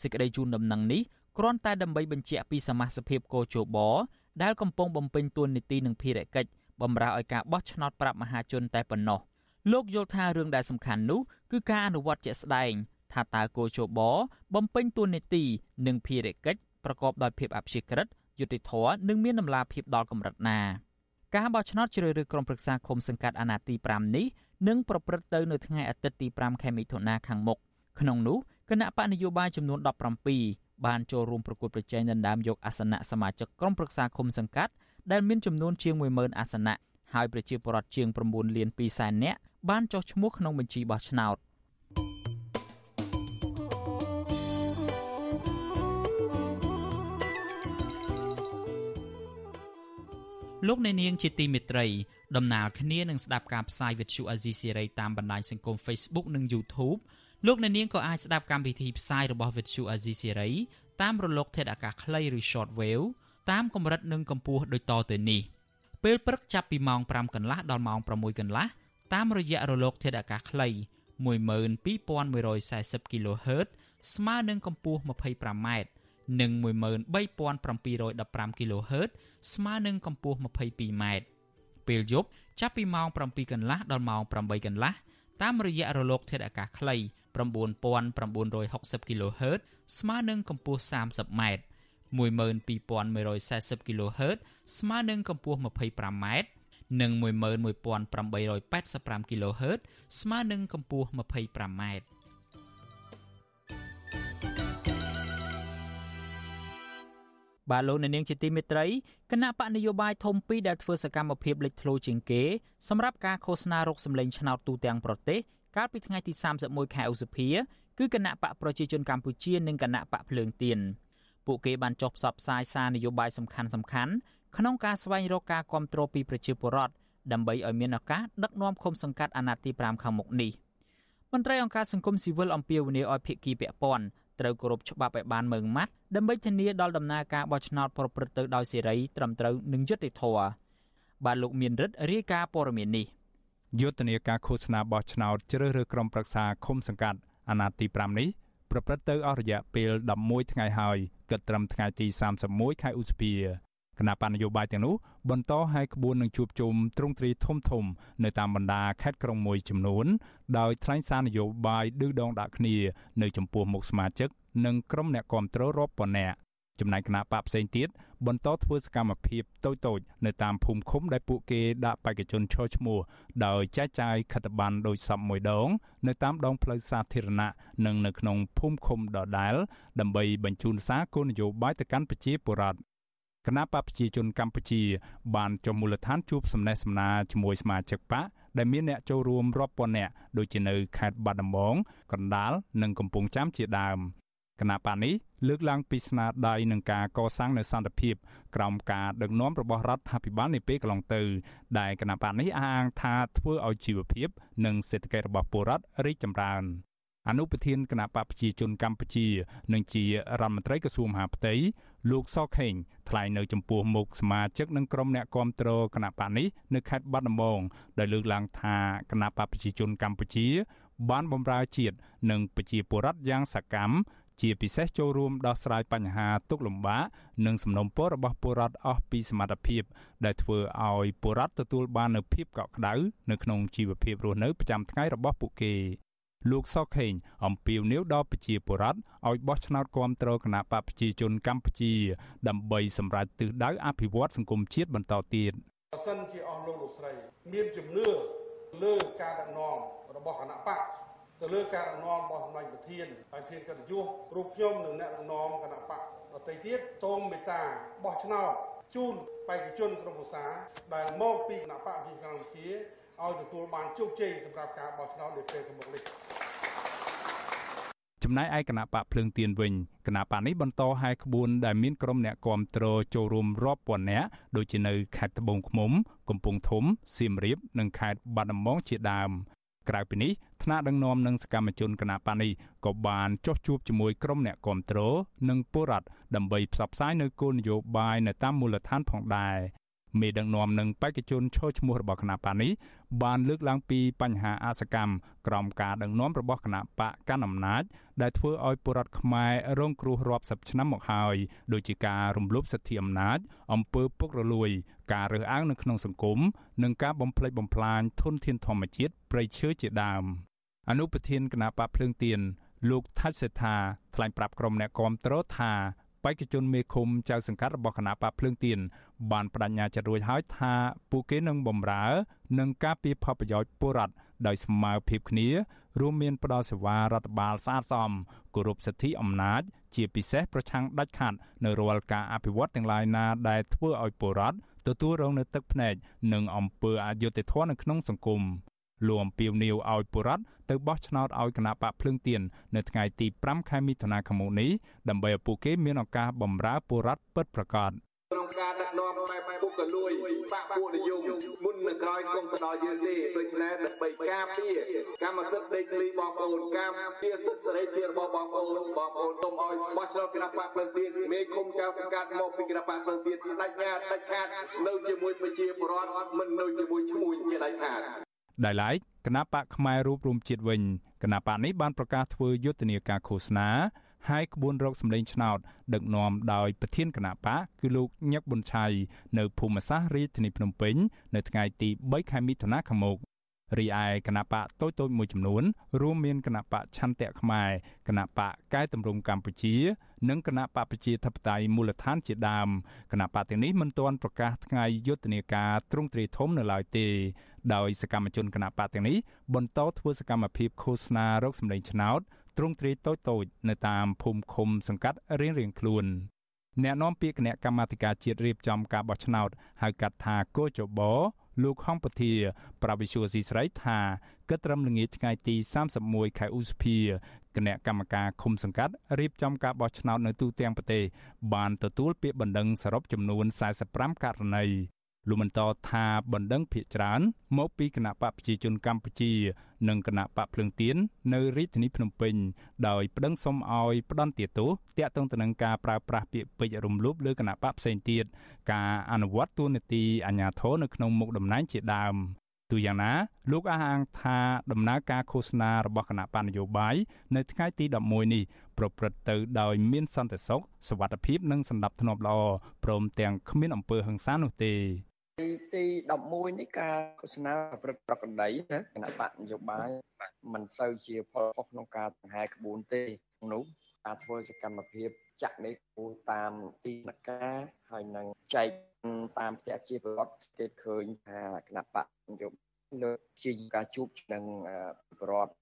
សេចក្តីជូនដំណឹងនេះគ្រាន់តែដើម្បីបញ្ជាក់ពីសមាជិកភាពកោជបដែលកំពុងបំពេញតួនាទីនិងភារកិច្ចបម្រើឲ្យការបោះឆ្នោតប្រាប់មហាជនតែប៉ុណ្ណោះលោកយល់ថារឿងដែលសំខាន់នោះគឺការអនុវត្តជាក់ស្ដែងថាតើគោជបបំពេញតួនាទីនិងភារកិច្ចប្រកបដោយភាពអព្យាក្រឹតយុត្តិធម៌និងមានតម្លាភាពដល់កម្រិតណាការបោះឆ្នោតជ្រើសរើសក្រុមប្រឹក្សាឃុំសង្កាត់អាណត្តិទី5នេះនឹងប្រព្រឹត្តទៅនៅថ្ងៃអាទិត្យទី5ខែមិថុនាខាងមុខក្នុងនោះ គណៈបកនយោបាយចំនួន17បានចូលរួមប្រគល់ប្រជែងដណ្ដើមយកអាសនៈសមាជិកក្រុមប្រឹក្សាឃុំសង្កាត់ដែលមានចំនួនជាង10000អាសនៈហើយប្រជាពលរដ្ឋជាង9លាន2សែននាក់បានចុះឈ្មោះក្នុងបញ្ជីបោះឆ្នោតលោកអ្នកនាងជាទីមេត្រីដំណើរគ្នានឹងស្ដាប់ការផ្សាយវិទ្យុអេស៊ីស៊ីរ៉ីតាមបណ្ដាញសង្គម Facebook និង YouTube លោកអ្នកនាងក៏អាចស្ដាប់កម្មវិធីផ្សាយរបស់វិទ្យុអេស៊ីស៊ីរ៉ីតាមរលក ធាតុអាកាសខ្លីឬ Shortwave តាមកម្រិតនិងកម្ពស់ដូចតទៅនេះពេលព្រឹកចាប់ពីម៉ោង5កន្លះដល់ម៉ោង6កន្លះតាមរយៈរលក ធាតុអាកាសខ្លី12140 kHz ស្មើនឹងកម្ពស់ 25m និង13715 kHz ស្មើនឹងកម្ពស់ 22m ពេលយប់ចាប់ពីម៉ោង7កន្លះដល់ម៉ោង8កន្លះតាមរយៈរលកធាតុអាកាសខ្លី 9960 kHz ស្មើនឹងកម្ពស់ 30m 12140 kHz ស្មើនឹងកម្ពស់ 25m និង11885 kHz ស្មើនឹងកម្ពស់ 25m បាទលោកអ្នកនាងជាទីមេត្រីគណៈបកនយោបាយធំពីរដែលធ្វើសកម្មភាពលេចធ្លោជាងគេសម្រាប់ការឃោសនារកសម្លេងឆ្នោតទូទាំងប្រទេស កាលពីថ្ងៃទី31ខែឧសភាគឺគណៈបកប្រជាជនកម្ពុជានិងគណៈបកភ្លើងទៀនពួកគេបានចុះផ្សព្វផ្សាយសារនយោបាយសំខាន់សំខាន់ក្នុងការស្វែងរកការគ្រប់គ្រងពីប្រជាពលរដ្ឋដើម្បីឲ្យមានឱកាសដឹកនាំឃុំសង្កាត់អាណត្តិទី5ខាងមុខនេះមន្ត្រីអង្គការសង្គមស៊ីវិលអំពាវនាវឲ្យភាគីពាក់ព័ន្ធត្រូវគោរពច្បាប់ឲ្យបានម៉ឺងម៉ាត់ដើម្បីធានាដល់ដំណើរការបោះឆ្នោតប្រព្រឹត្តទៅដោយសេរីត្រឹមត្រូវនិងយុត្តិធម៌បាទលោកមានរិទ្ធរាយការណ៍ព័ត៌មាននេះ យុទ្ធនាការឃោសនាបោះឆ្នោតជ្រើសរើសក្រុមប្រឹក្សាឃុំសង្កាត់អាណត្តិទី5នេះប្រព្រឹត្តទៅអស់រយៈពេល11ថ្ងៃហើយគិតត្រឹមថ្ងៃទី31ខែឧសភាគណៈបញ្ញយោបាយទាំងនោះបន្តឲ្យក្បួននឹងជួបជុំទ្រង់ទ្រីធំធំ នៅតាមបណ្ដាខេត្តក្រុងមួយចំនួន ដោយថ្លែងសារនយោបាយឌឺដងដាក់គ្នា នៅចំពោះមុខសមាជិក និងក្រុមអ្នកគាំទ្ររាប់ពាន់នាក់ ចំណែកគណៈបកផ្សេងទៀតបន្តធ្វើសកម្មភាពតូចៗនៅតាមភូមិឃុំដែលពួកគេដាក់បេក្ខជនឈរឈ្មោះដោយចែកចាយខិត្តប័ណ្ណដោយសពមួយដង នៅតាមដងផ្លូវសាធារណៈនិងនៅក្នុងភូមិឃុំដដែលដើម្បីបញ្ជូនសារគោលនយោបាយទៅកាន់ប្រជាពលរដ្ឋគណៈបកប្រជាជនកម្ពុជា បានចុះមូលដ្ឋានជួបសំណេះសំណាលជាមួយសមាជិកបកដែលមានអ្នកចូលរួមរាប់ពាន់នាក់ដូចជានៅខេត្តបាត់ដំបងកណ្ដាលនិងកំពង់ចាមជាដើម គណៈបកនេះលើកឡើងពីស្នាដៃនឹងការកសាងនូវសន្តិភាពក្រោមការដឹកនាំរបស់រដ្ឋាភិបាលនាពេលកន្លងទៅ ដែលគណៈបកនេះអះអាងថាធ្វើឲ្យជីវភាព និងសេដ្ឋកិច្ចរបស់ពលរដ្ឋរីកចម្រើនអនុប្រធានគណៈបកប្រជាជនកម្ពុជានិងជារដ្ឋមន្ត្រីក្រសួងមហាផ្ទៃលោកសខេងថ្លែងនៅចំពោះមុខសមាជិកនិងក្រុមអ្នកគាំទ្រគណៈបកនេះនៅខេត្តបាត់ដំបងដោយលើកឡើងថាគណៈបកប្រជាជនកម្ពុជាបានបម្រើជាតិនិងប្រជាពលរដ្ឋយ៉ាងសកម្ម ជាពិសេសចូលរួមដោះស្រាយបញ្ហាទុកលំបាកនិងសំណុំពររបស់ពលរដ្ឋអស់ពីសមត្ថភាព ដែលធ្វើឲ្យពលរដ្ឋទទួលបាននូវភាពកក់ក្ដៅនៅក្នុងជីវភាពរស់នៅប្រចាំថ្ងៃរបស់ពួកគេលោកសុកខេងអំពាវនាវដល់ប្រជាពលរដ្ឋឲ្យបោះឆ្នោតគាំទ្រគណៈបកប្រជាជនកម្ពុជា ដើម្បីសម្រេចទិសដៅអភិវឌ្ឍសង្គមជាតិបន្តទៀតបើសិនជាអស់លោកលោកស្រី មានជំនឿលើការដឹកនាំរបស់គណៈបក ទៅលើការដឹកនាំរបស់សម្ដេចប្រធានហើយធានកិត្តិយសរូបខ្ញុំនិងអ្នកដឹកនាំគណៈបកដទៃទៀតសូមមេត្តាបោះឆ្នោតជូនបេក្ខជនក្រុមប្រឹក្សាដែលមកពីគណៈបកប្រជាកម្ពុជាឲ្យទទួលបានជោគជ័យសម្រាប់ការបោះឆ្នោតនាពេលខាងមុខនេះចំណែកឯគណៈបកភ្លើងទៀនវិញគណៈបកនេះបន្តហាយក្បួនដែលមានក្រុមអ្នកគាំទ្រចូលរួមរាប់ពាន់នាក់ដូចជានៅខេត្តត្បូងឃ្មុំ កំពង់ធំសៀមរាប និងខេត្តបាត់ដំបងជាដើម ក្រៅពីនេះថ្នាក់ដឹកនាំនិងសកម្មជនគណបកនេះក៏បានចុះជួបជាមួយក្រុមអ្នកគាំទ្រនិងពលរដ្ឋដើម្បីផ្សព្វផ្សាយនៅគោលនយោបាយនៅតាមមូលដ្ឋានផងដែរ មេដឹកនាំនិងបេក្ខជនឈរឈ្មោះរបស់គណៈបកនេះបានលើកឡើងពីបញ្ហាអសកម្មក្រោមការដឹកនាំរបស់គណៈបកកណ្ដាលអំណាច ដែលធ្វើឲ្យពលរដ្ឋខ្មែររងគ្រោះរាប់សិបឆ្នាំមកហើយដូចជាការរំលោភសិទ្ធិអំណាចអំពើពុករលួយ ការរើសអើងនៅក្នុងសង្គមនិងការបំផ្លិចបំផ្លាញធនធានធម្មជាតិព្រៃឈើជាដើមអនុប្រធានគណៈបកភ្លើងទៀនលោកថាច់សេដ្ឋាថ្លែងប្រាប់ក្រុមអ្នកគាំទ្រថា បេក្ខជនមេឃុំចៅសង្កាត់របស់គណៈបកភ្លើងទៀនបានបដិញ្ញាចិត្តរួចហើយថាពួកគេនឹងបំរើនិងការពារផលប្រយោជន៍ពលរដ្ឋដោយស្មើភាពគ្នា រួមមានផ្ដល់សេវារដ្ឋបាលស្អាតស្អំគោរពសិទ្ធិអំណាច ជាពិសេសប្រឆាំងដាច់ខាតនៅរាល់ការអភិវឌ្ឍទាំងឡាយណាដែលធ្វើឲ្យពលរដ្ឋទទួលរងនូវទឹកភ្នែកនិងអំពើអយុត្តិធម៌នៅក្នុងសង្គម លោកអំពីវនីវឲ្យបុរដ្ឋទៅបោះឆ្នោតឲ្យគណៈបកភ្លើងទៀននៅថ្ងៃទី5ខែមិថុនាឆ្នាំនេះដើម្បីឲ្យពួកគេមានឱកាសបម្រើបុរដ្ឋពិតប្រាកដក្នុងការដឹកនាំបែបពុកលួយបាក់ពួកនិយមមុននឹងក្រោយគង់ទៅដល់យើងទេដូច្នេះដើម្បីការពារកម្មសិទ្ធិដីធ្លីបងប្អូនការពារសិទ្ធិសេរីភាពរបស់បងប្អូនបងប្អូនសូមឲ្យបោះឆ្នោតគណៈបកភ្លើងទៀនមេឃុំកៅសង្កាត់មកពីគណៈបកភ្លើងទៀនដាច់ញាតដាច់ខាតនៅជាមួយប្រជាពលរដ្ឋមិននៅជាមួយឈ្មួញជាដាច់ខាត ដោយឡែកគណៈបកផ្នែករូបរួមជាតិវិញគណៈបកនេះបានប្រកាសធ្វើយុទ្ធនាការឃោសនាហើយក្បួនរកសម្លេងឆ្នោតដឹកនាំដោយប្រធានគណៈបកគឺលោកញឹកប៊ុនឆៃនៅភូមិសាស្ត្ររាជធានីភ្នំពេញនៅថ្ងៃទី3ខែមិថុនាខាងមុខរីឯគណៈបកតូចតូចមួយចំនួន រួមមានគណៈបកឆន្ទៈខ្មែរគណៈបកកែតម្រង់កម្ពុជា និងគណៈបកប្រជាធិបតេយ្យមូលដ្ឋានជាដើមគណៈបកទាំងនេះមិនទាន់ប្រកាសថ្ងៃយុទ្ធនាការទ្រង់ទ្រាយធំនៅឡើយទេ ដោយសកម្មជនគណៈបកទាំងនេះបន្តធ្វើសកម្មភាពឃោសនារកសម្លេងឆ្នោតទ្រង់ទ្រាយតូចតូចនៅតាមភូមិឃុំសង្កាត់រៀងៗខ្លួនអ្នកនាំពាក្យគណៈកម្មាធិការជាតិរៀបចំការបោះឆ្នោតហៅកាត់ថាកោចបលោកហងពធា ប្រាវិសុយស៊ីស្រីថាគិតត្រឹមល្ងាចថ្ងៃទី31ខែឧសភាគណៈកម្មការឃុំសង្កាត់រៀបចំការបោះឆ្នោតនៅទូទាំងប្រទេសបានទទួលពាក្យបណ្ដឹងសរុបចំនួន45ករណី លោកបន្តថាបណ្ដឹងភាកច្រើនមកពីគណៈបកប្រជាជនកម្ពុជា និងគណៈបកភ្លឹងទៀននៅរាជធានីភ្នំពេញដោយប្តឹងសុំឲ្យផ្ដន្ទាទោសតាក់ទងទៅនឹងការប្រើប្រាស់ពាក្យពេចន៍រំលោភលើគណៈបកផ្សេងទៀតការអនុវត្តទូនាទីអាជ្ញាធរនៅក្នុងមុខតំណែងជាដើមទូយ៉ាងណាលោកអះអាងថាដំណើរការឃោសនារបស់គណៈបញ្ញយោបាយនៅថ្ងៃទី11នេះប្រព្រឹត្តទៅដោយមានសន្តិសុខសวัสดิភាពនិងសន្តិភាពល្អព្រមទាំងគ្មានអំពើហិង្សានោះទេ ទី11នេះការឃោសនាប្រព្រឹត្តប្រកដីណាគណៈបកនយោបាយមិនសូវជាផលខុសក្នុងការដង្ហែក្បួនទេនោះការធ្វើសកម្មភាពចាក់នេះគូតាមទីនការហើយនឹងចែកតាមផ្ទះជាប្រវត្តិគេឃើញថាគណៈបកនយោបាយលើជាការជួបនឹងប្រវត្តិ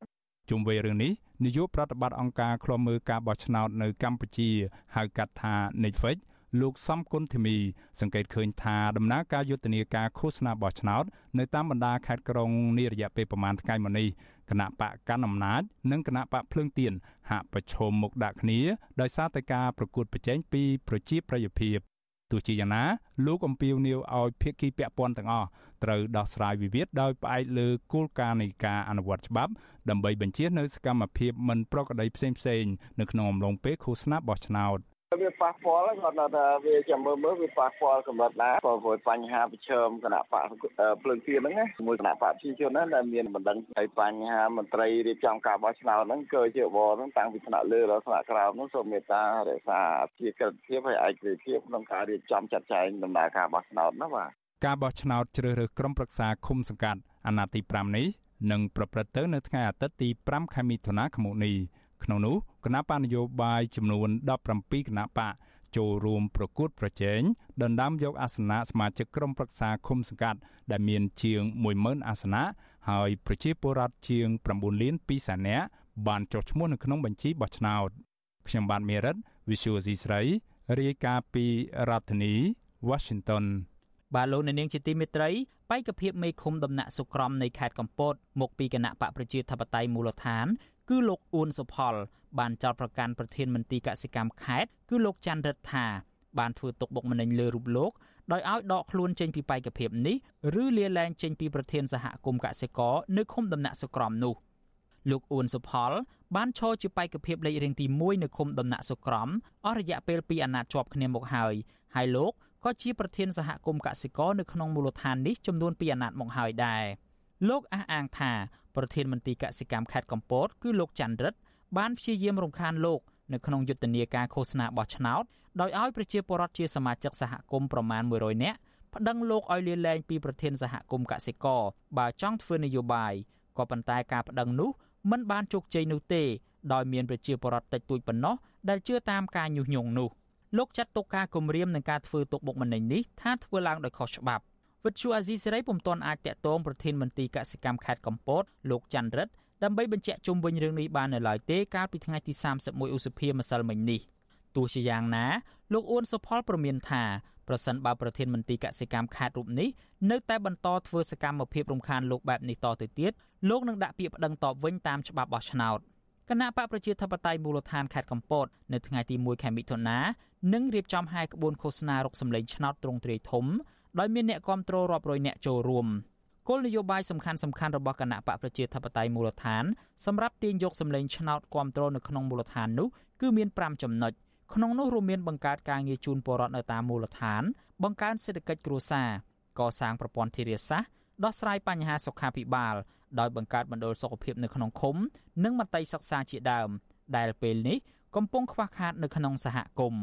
ជុំវិញរឿងនេះនាយកប្រតិបត្តិអង្គការឃ្លាំមើលការបោះឆ្នោតនៅកម្ពុជាហៅកាត់ថា Netflix លោកសំគុណធីមី សង្កេតឃើញថាដំណើរការយុទ្ធនាការឃោសនាបោះឆ្នោតនៅតាមបណ្ដាខេត្តក្រុងនារយៈពេលប្រមាណថ្ងៃមកនេះគណៈបកកណ្ដាលអំណាចនិងគណៈបកភ្លើងទៀនហាក់ប្រឈមមុខដាក់គ្នាដោយសារតែការប្រកួតប្រជែងពីប្រជាប្រិយភាពទោះជាយ៉ាងណាលោកអំពីវនីវឲ្យភាគីពាក់ព័ន្ធទាំងអស់ត្រូវដោះស្រាយវិវាទដោយផ្អែកលើគោលការណ៍នៃការអនុវត្តច្បាប់ដើម្បីបញ្ជានៅសកម្មភាពមិនប្រក្រតីផ្សេងៗនៅក្នុងអំឡុងពេលឃោសនាបោះឆ្នោត វាប៉ះពាល់គាត់ថាវាចាំមើលមើលវាប៉ះពាល់កម្រិតណាព្រោះបញ្ហាប្រឈមគណៈបកភ្លើងទៀនហ្នឹងណាមួយគណៈបកប្រជាជនហ្នឹងដែលមានបណ្ដឹងហើយបញ្ហាមន្ត្រីរៀបចំការបោះឆ្នោតហ្នឹងគឺជាបហ្នឹងតាំងពីថ្នាក់លើដល់ថ្នាក់ក្រោមហ្នឹងសូមមេត្តារក្សាជាក្រិតភាពហើយឯករាជ្យភាពក្នុងការរៀបចំចាត់ចែងដំណើរការបោះឆ្នោតណាបាទការបោះឆ្នោតជ្រើសរើសក្រុមប្រឹក្សាឃុំសង្កាត់អាណត្តិទី5នេះនឹងប្រព្រឹត្តទៅនៅថ្ងៃអាទិត្យទី5ខែមិថុនាឆ្នាំនេះ ក្នុងនោះគណៈបកនយោបាយចំនួន17គណៈបកចូលរួមប្រកួតប្រជែងដណ្ដើមយកអាសនៈសមាជិកក្រុមប្រឹក្សាឃុំសង្កាត់ដែលមានជាង10000អាសនៈហើយប្រជាពលរដ្ឋជាង9លាន2សែននាក់បានចុះឈ្មោះនៅក្នុងបញ្ជីបោះឆ្នោតខ្ញុំបាទមេរិត Visual C ស្រីរាយការណ៍ពីរដ្ឋធានី Washington បាទលោកអ្នកនាងជាទីមេត្រីបេក្ខភាពមេឃុំដំណាក់សុក្រមនៃខេត្តកំពតមកពីគណៈបកប្រជាធិបតេយ្យមូលដ្ឋាន គឺលោកអ៊ួនសុផល បានចោទប្រកាន់ប្រធានមន្ត្រីកសិកម្មខេត្តគឺលោកច័ន្ទរិទ្ធថាបានធ្វើទុកបុកម្នេញលើរូបលោកដោយឲ្យដកខ្លួនចេញពីបេក្ខភាពនេះឬលាលែងចេញពីប្រធានសហគមន៍កសិករនៅឃុំដំណាក់សុក្រំនោះលោកអ៊ួនសុផល បានឈរជាបេក្ខភាពលេខរៀងទី1នៅឃុំដំណាក់សុក្រំអស់រយៈពេល2អាណត្តិជាប់គ្នាមកហើយហើយលោកក៏ជាប្រធានសហគមន៍កសិករនៅក្នុងមូលដ្ឋាននេះចំនួន2អាណត្តិមកហើយដែរ លោកអះអាងថាប្រធានមន្ត្រីកសិកម្មខេត្តកំពតគឺលោកច័ន្ទរិទ្ធបានព្យាយាមរំខានលោកនៅក្នុងយុទ្ធនាការឃោសនាបោះឆ្នោតដោយឲ្យប្រជាពលរដ្ឋជាសមាជិកសហគមន៍ប្រមាណ100នាក់ប្តឹងលោកឲ្យលាលែងពីប្រធានសហគមន៍កសិករបើចង់ធ្វើនយោបាយក៏ប៉ុន្តែការប្តឹងនោះមិនបានជោគជ័យនោះទេដោយមានប្រជាពលរដ្ឋតិចតួចប៉ុណ្ណោះដែលជឿតាមការញុះញង់នោះលោកចាត់ទុកការគម្រាមនឹងការធ្វើទុកបុកម្នេញនេះថាធ្វើឡើងដោយខុសច្បាប់ វិទ្យុអាស៊ីសេរីពុំទាន់អាចតាក់ទងប្រធានមន្ត្រីកសិកម្មខេត្តកំពតលោកច័ន្ទរិទ្ធដើម្បីបញ្ជាក់ជុំវិញរឿងនេះបាននៅឡើយទេកាលពីថ្ងៃទី31ឧសភាម្សិលមិញនេះទោះជាយ៉ាងណាលោកអ៊ួនសុផលប្រមានថាប្រសិនបើប្រធានមន្ត្រីកសិកម្មខេត្តរូបនេះនៅតែបន្តធ្វើសកម្មភាពរំខានលោកបែបនេះតទៅទៀតលោកនឹងដាក់ពាក្យប្តឹងតបវិញតាមច្បាប់បោះឆ្នោតគណៈបកប្រជាធិបតេយ្យមូលដ្ឋានខេត្តកំពតនៅថ្ងៃទី1ខែមិថុនានឹងរៀបចំហែក្បួនឃោសនារកសម្លេងឆ្នោតត្រង់ទ្រាយធំ ដោយមានអ្នកគ្រប់គ្រងរាប់រយនាក់ចូលរួមគោលនយោបាយសំខាន់សំខាន់របស់គណៈបកប្រជាធិបតេយ្យមូលដ្ឋានសម្រាប់ទាញយកសម្លេងឆ្នោតគ្រប់គ្រងនៅក្នុងមូលដ្ឋាននោះគឺមាន5ចំណុចក្នុងនោះរួមមានបង្កើតការងារជូនពលរដ្ឋនៅតាមមូលដ្ឋាន បង្កើនសេដ្ឋកិច្ចគ្រួសារកសាងប្រព័ន្ធធារាសាស្ត្រដោះស្រាយបញ្ហាសុខាភិបាលដោយបង្កើតមណ្ឌលសុខភាពនៅក្នុងឃុំ និងមន្ទីរសិក្សាជាដើម ដែលពេលនេះកំពុងខ្វះខាតនៅក្នុងសហគមន៍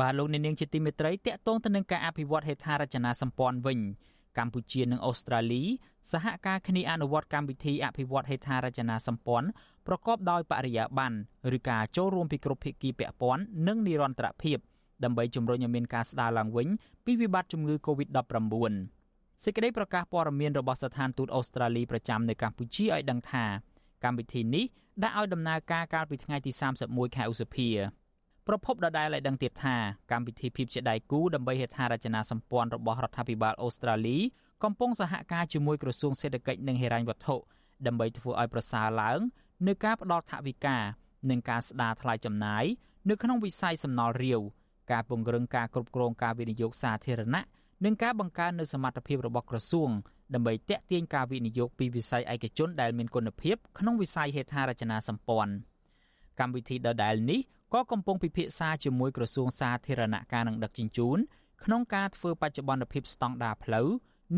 បាទលោកអ្នកនាងជាទីមេត្រីតកតងទៅនឹងការអភិវឌ្ឍហេដ្ឋារចនាសម្ព័ន្ធវិញកម្ពុជានិងអូស្ត្រាលីសហការគ្នាអនុវត្តកម្មវិធីអភិវឌ្ឍហេដ្ឋារចនាសម្ព័ន្ធប្រកបដោយបរិយាបន្នឬការចូលរួមពីគ្រប់ភាគីពាក់ព័ន្ធនិងនិរន្តរភាពដើម្បីជំរុញឲ្យមានការស្ដារឡើងវិញពីវិបត្តិជំងឺ Covid-19 សេចក្តីប្រកាសព័ត៌មានរបស់ស្ថានទូតអូស្ត្រាលីប្រចាំនៅកម្ពុជាឲ្យដឹងថាកម្មវិធីនេះដាក់ឲ្យដំណើរការកាលពីថ្ងៃទី31ខែឧសភា ប្រពន្ធដដែលឲ្យដឹងទៀតថាកម្មវិធីភាពជាដៃគូដើម្បីហេដ្ឋារចនាសម្ព័ន្ធរបស់រដ្ឋាភិបាលអូស្ត្រាលីកំពុងសហការជាមួយក្រសួងសេដ្ឋកិច្ចនិងហិរញ្ញវត្ថុដើម្បីធ្វើឲ្យប្រសើរឡើងនៅការផ្ដល់ថវិកានិងការស្ដារថ្លៃចំណាយនៅក្នុងវិស័យសំណល់រាវការពង្រឹងការគ្រប់គ្រងការវិនិយោគសាធារណៈនិងការបង្កើននូវសមត្ថភាពរបស់ក្រសួងដើម្បីទាក់ទាញការវិនិយោគពីវិស័យឯកជនដែលមានគុណភាពក្នុងវិស័យហេដ្ឋារចនាសម្ព័ន្ធកម្មវិធីដដែលនេះ ក៏កំពុងពិភាក្សាជាមួយក្រសួងសាធារណការនិងដឹកជញ្ជូនក្នុងការធ្វើបច្ចុប្បន្នភាពស្តង់ដារផ្លូវ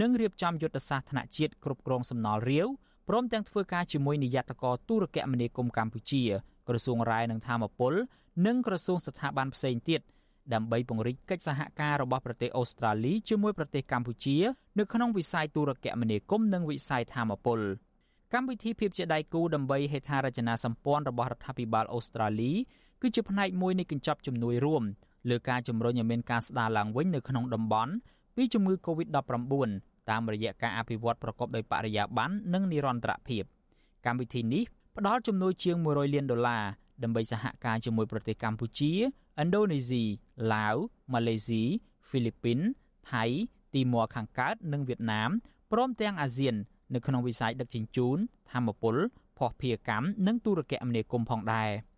និងរៀបចំយុទ្ធសាស្ត្រថ្នាក់ជាតិគ្រប់គ្រងសំណល់រាវព្រមទាំងធ្វើការជាមួយនាយកតកទូរគមនាគមន៍កម្ពុជាក្រសួងរាយនឹងធម្មពលនិងក្រសួងស្ថាប័នផ្សេងទៀតដើម្បីពង្រីកកិច្ចសហការរបស់ប្រទេសអូស្ត្រាលីជាមួយប្រទេសកម្ពុជានៅក្នុងវិស័យទូរគមនាគមន៍និងវិស័យធម្មពលកម្មវិធីភាពជាដៃគូដើម្បីហេដ្ឋារចនាសម្ព័ន្ធរបស់រដ្ឋាភិបាលអូស្ត្រាលី គឺជាផ្នែកមួយនៃកញ្ចប់ជំនួយរួមលើការជំរុញឲ្យមានការស្ដារឡើងវិញនៅក្នុងតំបន់ពីជំងឺ Covid-19 តាមរយៈការអភិវឌ្ឍប្រកបដោយបរិយាបន្ននិងនិរន្តរភាពកម្មវិធីនេះផ្ដល់ជំនួយជាង100លានដុល្លារដើម្បីសហការជាមួយប្រទេសកម្ពុជាឥណ្ឌូនេស៊ីឡាវម៉ាឡេស៊ីហ្វីលីពីនថៃទីម៉័រខាងកើតនិងវៀតណាមព្រមទាំងអាស៊ាន នៅក្នុងវិស័យដឹកជញ្ជូនធម្មពលភស្តុភារកម្មនិងទូរគមនាគមន៍ផងដែរ។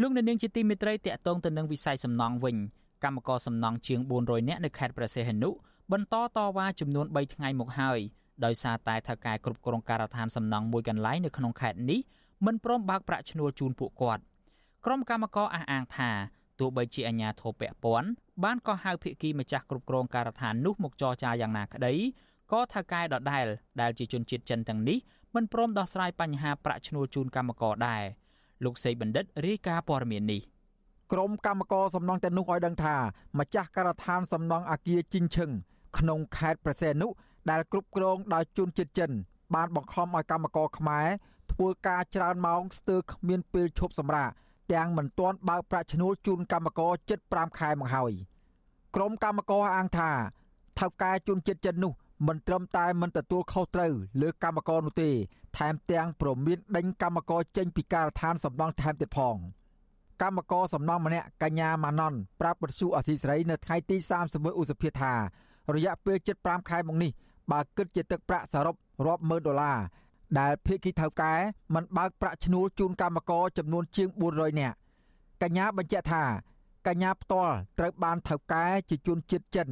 លោកអ្នកនាងជាទីមេត្រីតកតងទៅនឹងវិស័យសំណង់វិញកម្មករសំណង់ជាង400នាក់នៅខេត្តព្រះសីហនុបន្តតវ៉ាចំនួន3ថ្ងៃមកហើយដោយសារតែថៅកែគ្រប់គ្រងការដ្ឋានសំណង់មួយកន្លែងនៅក្នុងខេត្តនេះមិនព្រមបើកប្រាក់ឈ្នួលជូនពួកគាត់ក្រុមកម្មករអះអាងថាទោះបីជាអាជ្ញាធរពាក់ព័ន្ធបានកោះហៅភាគីម្ចាស់គ្រប់គ្រងការដ្ឋាននោះមកចរចាយ៉ាងណាក្តីក៏ថៅកែដដែលដែលជាជនជាតិចិនទាំងនេះ មិនព្រមដោះស្រាយបញ្ហាប្រាក់ឈ្នួលជូនកម្មករដែរលោកសេកបណ្ឌិតរាយការណ៍ព័ត៌មាននេះក្រុមកម្មករសំណង់ទាំងនោះឲ្យដឹងថាម្ចាស់ការដ្ឋានសំណង់អាគារជីងឈឹងក្នុងខេត្តប្រសេនុដែលគ្រប់គ្រងដោយជនជាតិចិន បានបង្ខំឲ្យកម្មករខ្មែរធ្វើការច្រើនម៉ោងស្ទើរគ្មានពេលឈប់សម្រាកទាំងមិនទាន់បើកប្រាក់ឈ្នួលជូនកម្មករជិត5ខែមកហើយក្រុមកម្មករអាងថាថៅកែជនជាតិចិននោះ មិនត្រឹមតែមិនទទួលខុសត្រូវលើកម្មករនោះទេ ថែមទាំងប្រមានដេញកម្មករចេញពីការដ្ឋានសំណង់ថែមទៀតផងកម្មករសំណង់ម្នាក់កញ្ញាម៉ាណនប្រាប់បទសុអសីស្រីនៅថ្ងៃទី31ឧសភាថា រយៈពេល75ខែមកនេះបើគិតជាទឹកប្រាក់សរុបរាប់ម៉ឺនដុល្លារដែលភៀកគីថៅកែមិនបើកប្រាក់ឈ្នួលជូនកម្មករចំនួនជាង400នាក់កញ្ញាបញ្ជាក់ថាកញ្ញាផ្ទាល់ត្រូវបានថៅកែជាជនជាតិចិន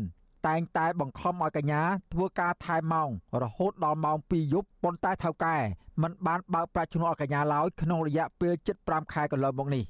តែងតែបង្ខំឲ្យកញ្ញាធ្វើការថែមម៉ោងរហូតដល់ម៉ោង2យប់ប៉ុន្តែថៅកែមិនបានបើកប្រាក់ឈ្នួលឲ្យកញ្ញាឡើយក្នុងរយៈពេល75ខែកន្លងមកនេះ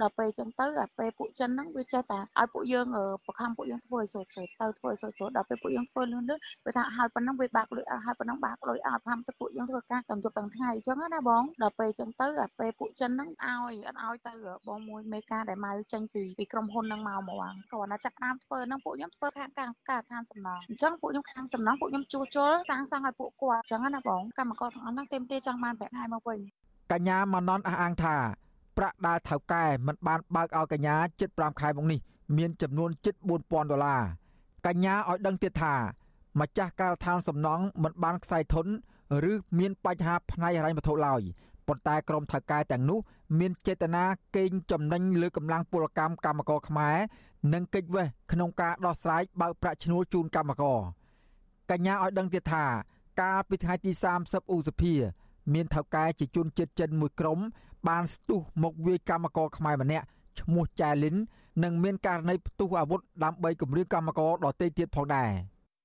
ដល់ពេលចឹងទៅអាពេលពួកចិនហ្នឹងវាចេះតែឲ្យពួកយើងបង្ខំពួកយើងធ្វើឲ្យសូត្រសូត្រទៅធ្វើឲ្យសូត្រសូត្រដល់ពេលពួកយើងធ្វើលឿនលឿនវាថាឲ្យប៉ុណ្ណឹងវាបាក់លុយឲ្យប៉ុណ្ណឹងបាក់លុយឲ្យផាំទៅពួកយើងធ្វើការទាំងយប់ទាំងថ្ងៃអញ្ចឹងណាបងដល់ពេលចឹងទៅអាពេលពួកចិនហ្នឹងឲ្យអត់ឲ្យទៅបងមួយមេការដែលមកចេញពីពីក្រុមហ៊ុនហ្នឹងមកមកគាត់ណាចាក់តាមធ្វើហ្នឹងពួកខ្ញុំធ្វើខាងការការឋានសំណងអញ្ចឹងពួកខ្ញុំខាងសំណងពួកខ្ញុំជួសជុលសាងសង់ឲ្យពួកគាត់អញ្ចឹងណាបងកម្មករទាំងអស់ហ្នឹងទេមទេចង់បានប្រាក់ខែមកវិញកញ្ញាម៉ាណនអះអាងថា ប្រាក់ដែលថៅកែមិនបានបើកឲ្យកញ្ញាជិត5ខែមកនេះមានចំនួនជិត4000ដុល្លារកញ្ញាឲ្យដឹងទៀតថាម្ចាស់ការដ្ឋានសំណង់មិនបានខ្សែធនឬមានបញ្ហាផ្នែកហិរញ្ញវត្ថុឡើយប៉ុន្តែក្រុមថៅកែទាំងនោះមានចេតនាកេងចំណេញលើកម្លាំងពលកម្មកម្មករខ្មែរនិងកិច្ចវេះក្នុងការដោះស្រាយបើកប្រាក់ឈ្នួលជូនកម្មករកញ្ញាឲ្យដឹងទៀតថាកាលពីថ្ងៃទី30ឧសភា មានថៅកែជាជនជាតិចិនមួយក្រុម បានស្ទុះមកវាយកម្មករខ្មែរម្នាក់ឈ្មោះចែលីននិងមានករណីផ្ទុះអាវុធដើម្បីគំរាមកម្មករដទៃទៀតផងដែរ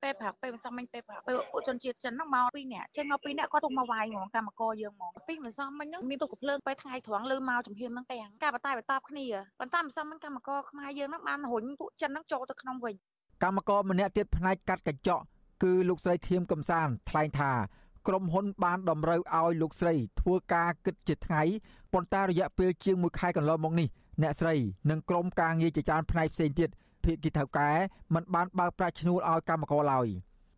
ពេលប្រាក់ពេលមិនសមមិញពេលប្រាក់ពេលពួកជនជាតិចិនហ្នឹងមកពីរនាក់ចេញមកពីរនាក់គាត់ទុកមកវាយហ្មងកម្មករយើងហ្មងពីមិនសមមិញហ្នឹងមានទុកកំភ្លើងពេលថ្ងៃត្រង់លើមកចំហៀនហ្នឹងទាំងការបតែបតបគ្នាប៉ុន្តែមិនសមមិញកម្មករខ្មែរយើងហ្នឹងបានរុញពួកចិនហ្នឹងចូលទៅក្នុងវិញកម្មករម្នាក់ទៀតផ្នែកកាត់កញ្ចក់គឺលោកស្រីធៀមកំសានថ្លែងថា ក្រុមហ៊ុនបានតម្រូវឲ្យលោកស្រីធ្វើការគិតជាថ្ងៃប៉ុន្តែរយៈពេលជាង1ខែកន្លងមកនេះអ្នកស្រីនិងក្រុមការងារជាច្រើនផ្នែកផ្សេងទៀតភាគីថៅកែមិនបានបើកប្រាក់ឈ្នួលឲ្យកម្មករឡើយ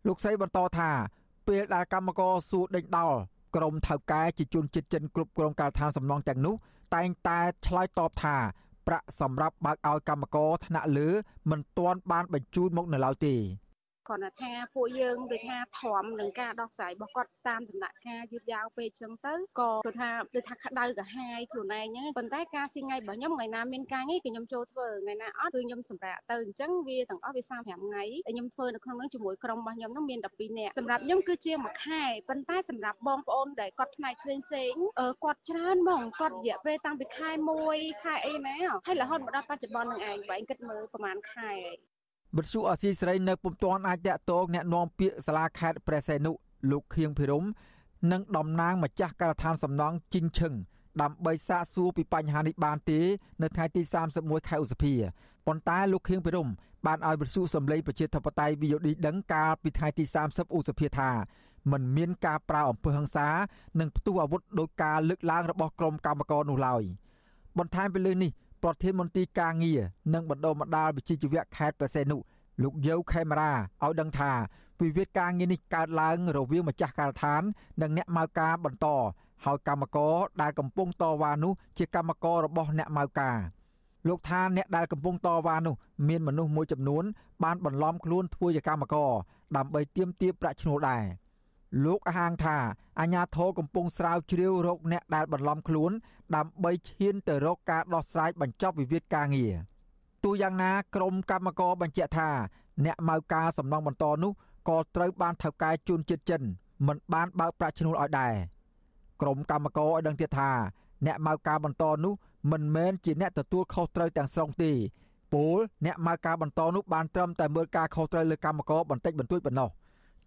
លោកស្រីបន្តថាពេលដែលកម្មករសួរដេញដោលក្រុមថៅកែជាជនជាតិចិនគ្រប់គ្រងការដ្ឋានសំណងទាំងនោះតែងតែឆ្លើយតបថាប្រាក់សម្រាប់បើកឲ្យកម្មករថ្នាក់លើមិនទាន់បានបញ្ជូនមកនៅឡើយទេ គ្រាន់តែថាពួកយើងដូចថាធំនឹងការដោះស្រាយរបស់គាត់តាមដំណាក់កាលយឺតយ៉ាវពេកអញ្ចឹងទៅក៏គឺថាដូចថាក្តៅកាហាយខ្លួនឯងហ្នឹងប៉ុន្តែការស៊ីថ្ងៃរបស់ខ្ញុំថ្ងៃណាមានការងារគឺខ្ញុំចូលធ្វើថ្ងៃណាអត់គឺខ្ញុំសម្រាកទៅអញ្ចឹងវាទាំងអស់វា35ថ្ងៃដែលខ្ញុំធ្វើនៅក្នុងហ្នឹងជាមួយក្រុមរបស់ខ្ញុំហ្នឹងមាន12នាក់សម្រាប់ខ្ញុំគឺជាមួយខែប៉ុន្តែសម្រាប់បងប្អូនដែលគាត់ផ្នែកផ្សេងផ្សេងគាត់ច្រើនហ្មងគាត់រយៈពេលតាំងពីខែ1ខែអីណាហើយរហូតមកដល់បច្ចុប្បន្នហ្នឹងឯងបើឯងគិតមើលប្រហែលខែ វិទ្យុអសីស្រីនៅពុំទាន់អាចតាក់ទងแนะនាំពាក្យសាលាខេត្តព្រះសីហនុលោកខៀងភិរមនិងតំណាងម្ចាស់ការដ្ឋានសំណង់ជីងឈឹងដើម្បីសាកសួរពីបញ្ហានេះបានទេនៅថ្ងៃទី31ខែឧសភាប៉ុន្តែលោកខៀងភិរមបានឲ្យវិទ្យុសំឡេងប្រជាធិបតេយ្យ VOD ដឹងកាលពីថ្ងៃទី30ឧសភាថាมันមានការប្រើអំពើហិង្សានិងផ្ទុះអាវុធដោយការលើកឡើងរបស់ក្រុមកម្មករនោះឡើយបន្ថែមពីលើនេះ ប្រធានមន្ត្រីការងារនិងបណ្ដុំបណ្ដាលវិជ្ជាជីវៈខេត្តប្រសេនុលោកយៅខេមរាឲ្យដឹងថាវិវាទការងារនេះកើតឡើងរវាងម្ចាស់ការដ្ឋាន និងអ្នកម៉ៅការបន្តហើយកម្មករដែលកំពុងតវ៉ានោះជាកម្មកររបស់អ្នកម៉ៅការលោកថាអ្នកដែលកំពុងតវ៉ានោះមានមនុស្សមួយចំនួនបានបន្លំខ្លួនធ្វើជាកម្មករដើម្បីទាមទារប្រាក់ឈ្នួលដែរ លោកហាងថាអាញាធរកំពុងស្រាវជ្រាវរកអ្នកដែលបន្លំខ្លួន ដើម្បីឈានទៅរកការដោះស្រាយបញ្ចប់វិវាទការងារទោះយ៉ាងណាក្រមកម្មករបញ្ជាក់ថា អ្នកម៉ៅការសំណងបន្តនោះក៏ត្រូវបានថៅកែជួនជាតិចិនមិនបានបើកប្រាក់ឈ្នួលឲ្យដែរក្រមកម្មករឲ្យដឹងទៀតថាអ្នកមកការបន្តនោះមិនមែនជាអ្នកទទួលខុសត្រូវទាំងស្រុងទេពលអ្នកមកការបន្តនោះបានត្រឹមតែមើលការខុសត្រូវលើកម្មករបន្តិចបន្តួចប៉ុណ្ណោះ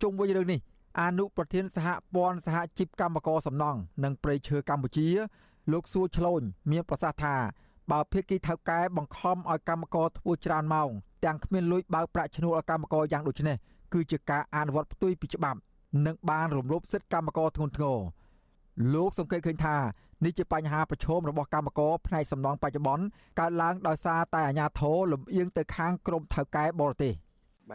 ជុំវិញរឿងនេះ អនុប្រធានសហព័ន្ធសហជីពកម្មករសំណង់និងប្រៃឈើកម្ពុជា លោកសួរឆ្លូនមានប្រសាសន៍ថាបើភាគីថៅកែបង្ខំឲ្យកម្មករធ្វើច្រើនម៉ោងទាំងគ្មានលុយបើកប្រាក់ឈ្នួលឲ្យកម្មករយ៉ាងដូចនេះគឺជាការអនុវត្តផ្ទុយពីច្បាប់ និងបានរំលោភសិទ្ធិកម្មករធ្ងន់ធ្ងរលោកសង្កេតឃើញថានេះជាបញ្ហាប្រឈមរបស់កម្មករផ្នែកសំណង់បច្ចុប្បន្នកើតឡើងដោយសារតែអាជ្ញាធរលំអៀងទៅខាងក្រមថៅកែបរទេស។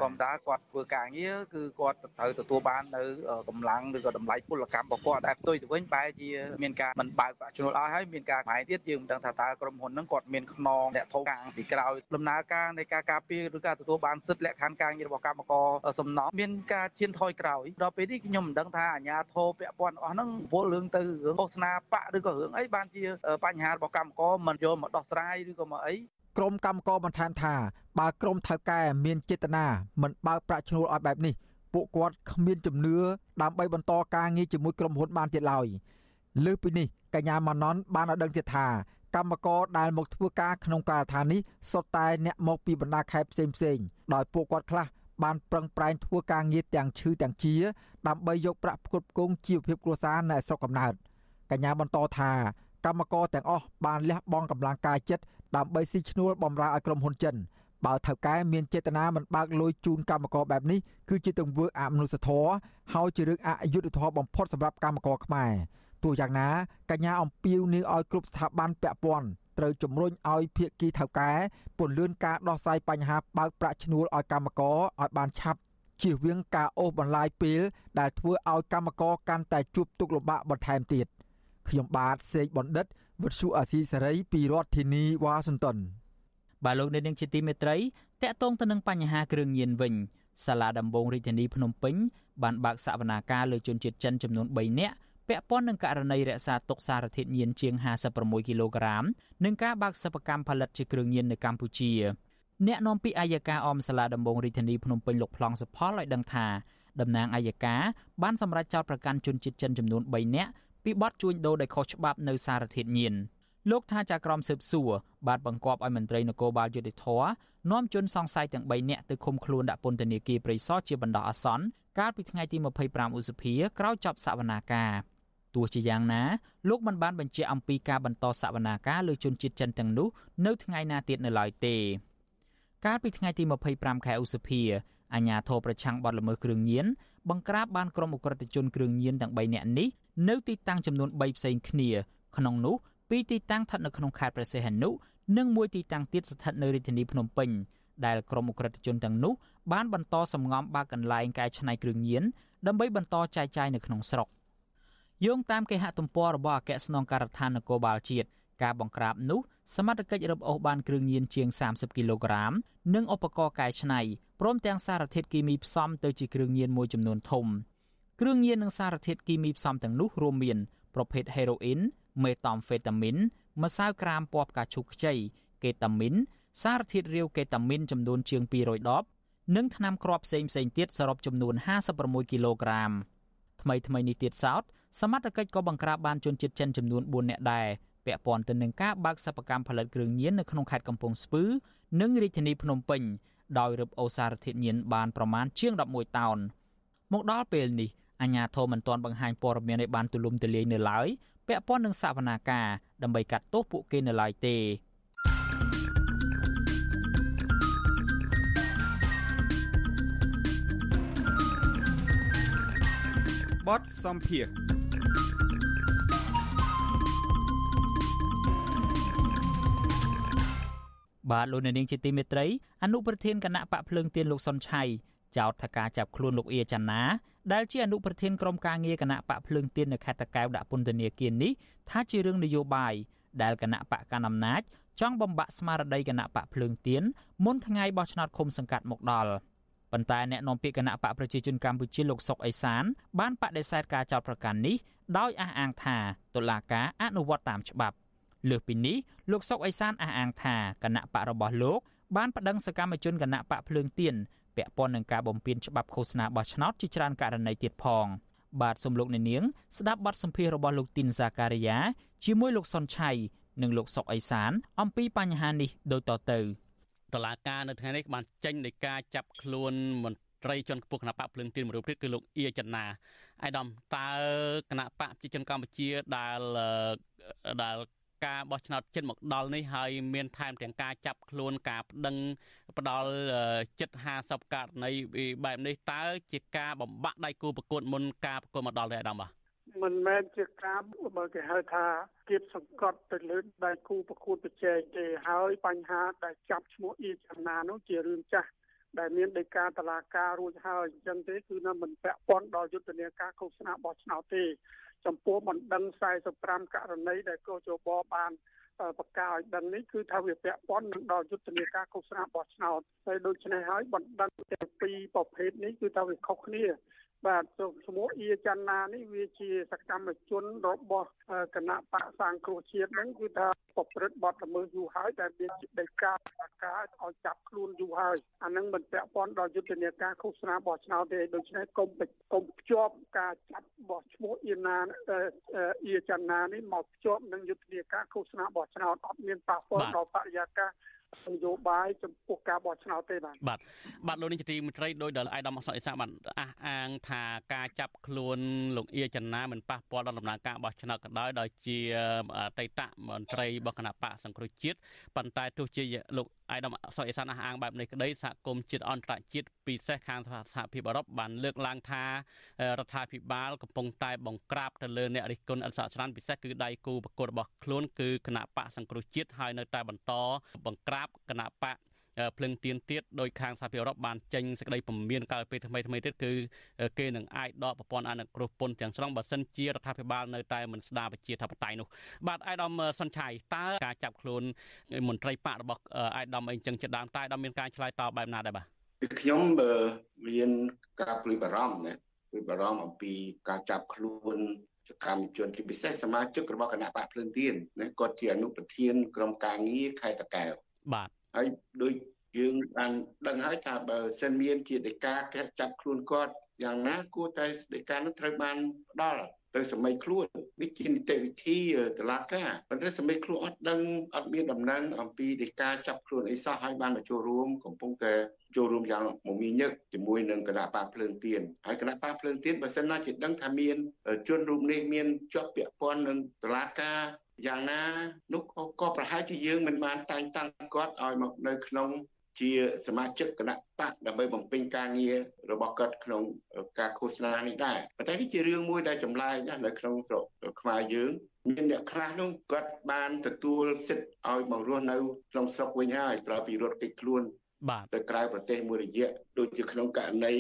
ធម្មតាគាត់ធ្វើការងារគឺគាត់ត្រូវទទួលបាននៅកម្លាំងឬក៏តម្លៃពលកម្មរបស់គាត់តែផ្ទុយទៅវិញបែរជាមានការមិនបើកប្រាក់ចំណូលឲ្យហើយមានការផ្សាយទៀតយើងមិនដឹងថាតើក្រុមហ៊ុនហ្នឹងគាត់មានខ្នងអ្នកធំកាងពីក្រោយដំណើរការនៃការការពារឬការទទួលបានសិទ្ធិលក្ខខណ្ឌការងាររបស់កម្មករសំណងមានការឈានថយក្រោយដល់ពេលនេះខ្ញុំមិនដឹងថាអាជ្ញាធរពាក់ព័ន្ធអស់ហ្នឹងពលរឿងទៅរឿងឃោសនាបកឬក៏រឿងអីបានជាបញ្ហារបស់កម្មករមិនយកមកដោះស្រាយឬក៏មកអីក្រមកម្មករបន្ថែមថា បើក្រមថៅកែមានចេតនាមិនបើកប្រាក់ឈ្នួលឲ្យបែបនេះពួកគាត់គ្មានជំនឿដើម្បីបន្តការងារជាមួយក្រុមហ៊ុនបានទៀតឡើយលើសពីនេះកញ្ញាម៉ាណនបានឲ្យដឹងទៀតថាកម្មករដែលមកធ្វើការក្នុងការដ្ឋាននេះសុទ្ធតែអ្នកមកពីបណ្ដាខេត្តផ្សេងផ្សេងដោយពួកគាត់ខ្លះបានប្រឹងប្រែងធ្វើការងារទាំងឈឺទាំងជា ដើម្បីយកប្រាក់ផ្គត់ផ្គង់ជីវភាពគ្រួសារនៅស្រុកកំណើតកញ្ញាបន្តថាកម្មករទាំងអស់បានលះបង់កម្លាំងកាយចិត្តដើម្បីស៊ីឈ្នួលបំរើឲ្យក្រុមហ៊ុនចិន បើថៅកែមានចេតនាមិនបើកលុយជូនកម្មករបែបនេះគឺជាទង្វើអមនុស្សធម៌ហើយជារឿងអយុត្តិធម៌បំផុតសម្រាប់កម្មករខ្មែរទោះយ៉ាងណាកញ្ញាអំពាវនាវឲ្យគ្រប់ស្ថាប័នពាក់ព័ន្ធត្រូវជំរុញឲ្យភាគីថៅកែពន្លឿនការដោះស្រាយបញ្ហាបើកប្រាក់ឈ្នួលឲ្យកម្មករឲ្យបានឆាប់ជៀសវាងការអូសបន្លាយពេលដែលធ្វើឲ្យកម្មករកាន់តែជួបទុក្ខលំបាកបន្ថែមទៀតខ្ញុំបាទសេកបណ្ឌិតវិទ្យុអាស៊ីសេរីពីរដ្ឋធានីវ៉ាស៊ីនតោន បាទលោកអ្នកនាងជាទីមេត្រីតកតងទៅនឹងបញ្ហាគ្រឿងញៀនវិញសាលាដំបងរាជធានីភ្នំពេញបានបើកសវនាការលើជនជាតិចិនចំនួន3នាក់ពាក់ព័ន្ធនឹងករណីរក្សាទុកសារធាតុញៀនជាង56គីឡូក្រាមនិងការបើកសិប្បកម្មផលិតជាគ្រឿងញៀននៅកម្ពុជាអ្នកនាំពាក្យអัยការអមសាលាដំបងរាជធានីភ្នំពេញលោកប្លង់សុផលឲ្យដឹងថាតំណាងអัยការបានសម្រេចចោទប្រកាន់ជនជាតិចិនចំនួន3នាក់ពីបទជួញដូរដោយខុសច្បាប់នៅសារធាតុញៀន លោកថាចាក្រមស៊ើបសួរបានបង្គាប់ឲ្យមន្ត្រីនគរបាលយុតិធធនាំជនសង្ស័យទាំង3នាក់ទៅឃុំខ្លួនដាក់ពន្ធនាគារព្រៃសរជាបណ្ដោះអាសន្នកាលពីថ្ងៃទី25ឧសភាក្រោយចប់សវនាការទោះជាយ៉ាងណាលោកមិនបានបញ្ជាក់អំពីការបន្តសវនាការលើជនជាតិចិនទាំងនោះនៅថ្ងៃណាទៀតនៅឡើយទេកាលពីថ្ងៃទី25ខែឧសភាអាជ្ញាធរប្រឆាំងបទល្មើសគ្រឿងញៀនបង្ក្រាបបានក្រុមអ ுக ្រិតជនគ្រឿងញៀនទាំង3នាក់នេះនៅទីតាំងចំនួន3ផ្សេងគ្នាក្នុងនោះ ពីរទីតាំងស្ថិតនៅក្នុងខេត្តព្រះសីហនុនិងមួយទីតាំងទៀតស្ថិតនៅរាជធានីភ្នំពេញដែលក្រុមអ ுக ្រិតជនទាំងនោះបានបន្តសម្ងំបើកកន្លែងកែច្នៃគ្រឿងញៀនដើម្បីបន្តចែកចាយនៅក្នុងស្រុកយោងតាមគេហទំព័ររបស់អគ្គស្នងការដ្ឋាននគរបាលជាតិការបង្ក្រាបនោះសមត្ថកិច្ចរឹបអូសបានគ្រឿងញៀនជាង30គីឡូក្រាមនិងឧបករណ៍កែច្នៃព្រមទាំងសារធាតុគីមីផ្សំទៅជាគ្រឿងញៀនមួយចំនួនធំគ្រឿងញៀននិងសារធាតុគីមីផ្សំទាំងនោះរួមមានប្រភេទហេរ៉ូអ៊ីន មេតាមហ្វេតាមីនម្សៅក្រាមពណ៌ផ្កាឈូកខ្ចីកេតាមីនសារធាតុរាវកេតាមីនចំនួនជាង200ដបនិងថ្នាំគ្រាប់ផ្សេងផ្សេងទៀតសរុបចំនួន56គីឡូក្រាមថ្មីថ្មីនេះទៀតសោតសមត្ថកិច្ចក៏បង្ក្រាបបានជនជាតិចិនចំនួន4នាក់ដែរពាក់ព័ន្ធទៅនឹងការបើកសិប្បកម្មផលិតគ្រឿងញៀននៅក្នុងខេត្តកំពង់ស្ពឺ និងរាជធានីភ្នំពេញដោយរឹបអូសារធាតុញៀនបានប្រមាណជាង11តោនមកដល់ពេលនេះអាជ្ញាធរមិនទាន់បង្ហាញព័ត៌មានឲ្យបានទូលំទូលាយនៅឡើយ ពាក់ព័ន្ធនឹងសវនាការដើម្បីកាត់ទោសពួកគេនៅឡើយទេបតសំភារបាទលោកអ្នកនាងជាទីមេត្រីអនុប្រធានគណៈបកភ្លើងទៀនលោកសុនឆៃ ចោទថាការចាប់ខ្លួនលោកអៀចាណាដែលជាអនុប្រធានក្រុមការងារគណៈបកភ្លើងទៀននៅខេត្តតាកែវដាក់ពន្ធនាគារនេះថាជារឿងនយោបាយដែលគណៈបកកណ្ដាលអំណាចចង់បំបាក់ស្មារតីគណៈបកភ្លើងទៀនមុនថ្ងៃបោះឆ្នោតឃុំសង្កាត់មកដល់ប៉ុន្តែអ្នកនាំពាក្យគណៈបកប្រជាជនកម្ពុជាលោកសុកអេសាន បានបដិសេធការចោទប្រកាន់នេះដោយអះអាងថាតុលាការអនុវត្តតាមច្បាប់លើសពីនេះលោកសុកអេសានអះអាងថាគណៈបករបស់លោកបានប្តឹងសកម្មជនគណៈបកភ្លើងទៀន ពាក់ព័ន្ធនឹងការបំពានច្បាប់ឃោសនាបោះឆ្នោតជាច្រើនករណីទៀតផងបាទសូមលោកអ្នកនាងស្ដាប់បទសម្ភាសន៍របស់លោកទីនសាការីយ៉ាជាមួយលោកសុនឆៃនិងលោកសុកអេសាន អំពីបញ្ហានេះដូចតទៅតឡាការនៅថ្ងៃនេះបានចេញនៃការចាប់ខ្លួនមន្ត្រីជាន់ខ្ពស់គណៈបកភ្លើងទៀនមួយរូបទៀតគឺលោកអៀចនាអាយដាមតើគណៈបកប្រជាជនកម្ពុជាដែលដែល ការបោះឆ្នោតចិត្តមកដល់នេះហើយមានថែមទាំងការចាប់ខ្លួនការប្តឹងផ្ដាល់ចិត្ត50ករណីបែបនេះតើជាការបំបាក់ដៃគូប្រកួតមុនការប្រកួតមកដល់ទេអាដាមបាទមិនមែនជាការបើគេហៅថាគៀបសង្កត់ទៅលើដៃគូប្រកួតប្រជែងទេហើយបញ្ហាដែលចាប់ឈ្មោះអ៊ីចំណានោះជារឿងចាស់ដែលមានដីកាតឡាការរួចហើយអញ្ចឹងទេគឺនៅមិនពាក់ព័ន្ធដល់យុទ្ធនាការឃោសនាបោះឆ្នោតទេ ចំពោះបណ្ដឹង45ករណីដែលកោជបបានបកកាឲ្យដឹងនេះគឺថាវាពាក់ព័ន្ធនឹងដល់យុទ្ធនាការឃោសនាបោះឆ្នោតហើយដូច្នេះហើយបណ្ដឹងទាំងពីរប្រភេទនេះគឺថាវាខុសគ្នា បាទឈ្មោះអៀចាន់ណានេះវាជាសកម្មជនរបស់គណៈបកសាងគ្រោះជាតិហ្នឹងគឺថាប្រព្រឹត្តបទល្មើសយូរហើយតែមានដីកាការឲ្យចាប់ខ្លួនយូរហើយអាហ្នឹងមិនពាក់ព័ន្ធដល់យុទ្ធនាការឃោសនាបោះឆ្នោតទេដូច្នេះកុំកុំភ្ជាប់ការចាប់បោះឈ្មោះអៀណាអៀចាន់ណានេះមកភ្ជាប់នឹងយុទ្ធនាការឃោសនាបោះឆ្នោតអត់មានប៉ះពាល់ដល់បរិយាកាស នយោបាយចំពោះការបោះឆ្នោតទេបាទបាទបាទលោកនេះជាទីមន្ត្រីដោយដល់អាយដាមអសអេសាបានអះអាងថាការចាប់ខ្លួនលោកអៀចនាមិនប៉ះពាល់ដល់ដំណើរការបោះឆ្នោតក៏ដោយដោយជាអតីតមន្ត្រីរបស់គណៈបកសង្គ្រោះជាតិប៉ុន្តែទោះជាលោកអាយដាមសុកអេសានអះអាងបែបនេះក្តីសហគមន៍ជាតិអន្តរជាតិពិសេសខាងសហភាពអឺរ៉ុបបានលើកឡើងថារដ្ឋាភិបាលកំពុងតែបង្ក្រាបទៅលើអ្នករិះគន់អន្តរជាតិពិសេសគឺដៃគូប្រកួតរបស់ខ្លួនគឺគណៈបកសង្គ្រោះជាតិហើយនៅតែបន្តបង្ក្រាបគណៈបកភ្លឹងទៀនទៀតដោយខាងសហភាពអឺរ៉ុបបានចេញសេចក្តីពមៀនកាលពីថ្មីថ្មីទៀតគឺគេនឹងអាចដកប្រព័ន្ធអនុគ្រោះពន្ធទាំងស្រុងបើសិនជារដ្ឋាភិបាលនៅតែមិនស្ដារប្រជាធិបតេយ្យនោះបាទអាយដាមសុនឆៃតើការចាប់ខ្លួនមន្ត្រីបករបស់អាយដាមអីចឹងជាដើមតើអាយដាមមានការឆ្លើយតបបែបណាដែរបាទខ្ញុំមានការព្រួយបារម្ភណាព្រួយបារម្ភអំពីការចាប់ខ្លួនសកម្មជនជាពិសេសសមាជិករបស់គណៈបកភ្លើងទៀនណាគាត់ជាអនុប្រធានក្រុមការងារខេត្តតាកែវ បាទហើយដូចយើងបានដឹងហើយថាបើសិនមានជាដីកាចាប់ខ្លួនគាត់យ៉ាងណាគួរតែដីកានោះត្រូវបានផ្ដល់ទៅសម័យខ្លួននេះជានីតិវិធីតឡាការប៉ុន្តែសម័យខ្លួនអត់ដឹងអត់មានដំណឹងអំពីដីកាចាប់ខ្លួនអីសោះហើយបានមកចូលរួមកំពុងតែចូលរួមយ៉ាងមមាញឹកជាមួយនឹងគណៈបាភ្លើងទៀនហើយគណៈបាភ្លើងទៀនបើសិនណាជាដឹងថាមានជនរូបនេះមានជាប់ពាក់ព័ន្ធនឹងតឡាការ យ៉ាងណានោះក៏ប្រហែលជាយើងមិនបានតែងតាំងគាត់ឲ្យមកនៅក្នុងជាសមាជិកគណៈបកដើម្បីបំពេញការងាររបស់គាត់ក្នុងការឃោសនានេះដែរប៉ុន្តែនេះជារឿងមួយដែលចម្លែកណាស់នៅក្នុងស្រុកខ្មែរយើងមានអ្នកខ្លះនោះគាត់បានទទួលសិទ្ធិឲ្យមករស់នៅក្នុងស្រុកវិញហើយក្រោយពីរត់គេចខ្លួន បាទទៅក្រៅប្រទេសមួយរយៈដូចជាក្នុងករណី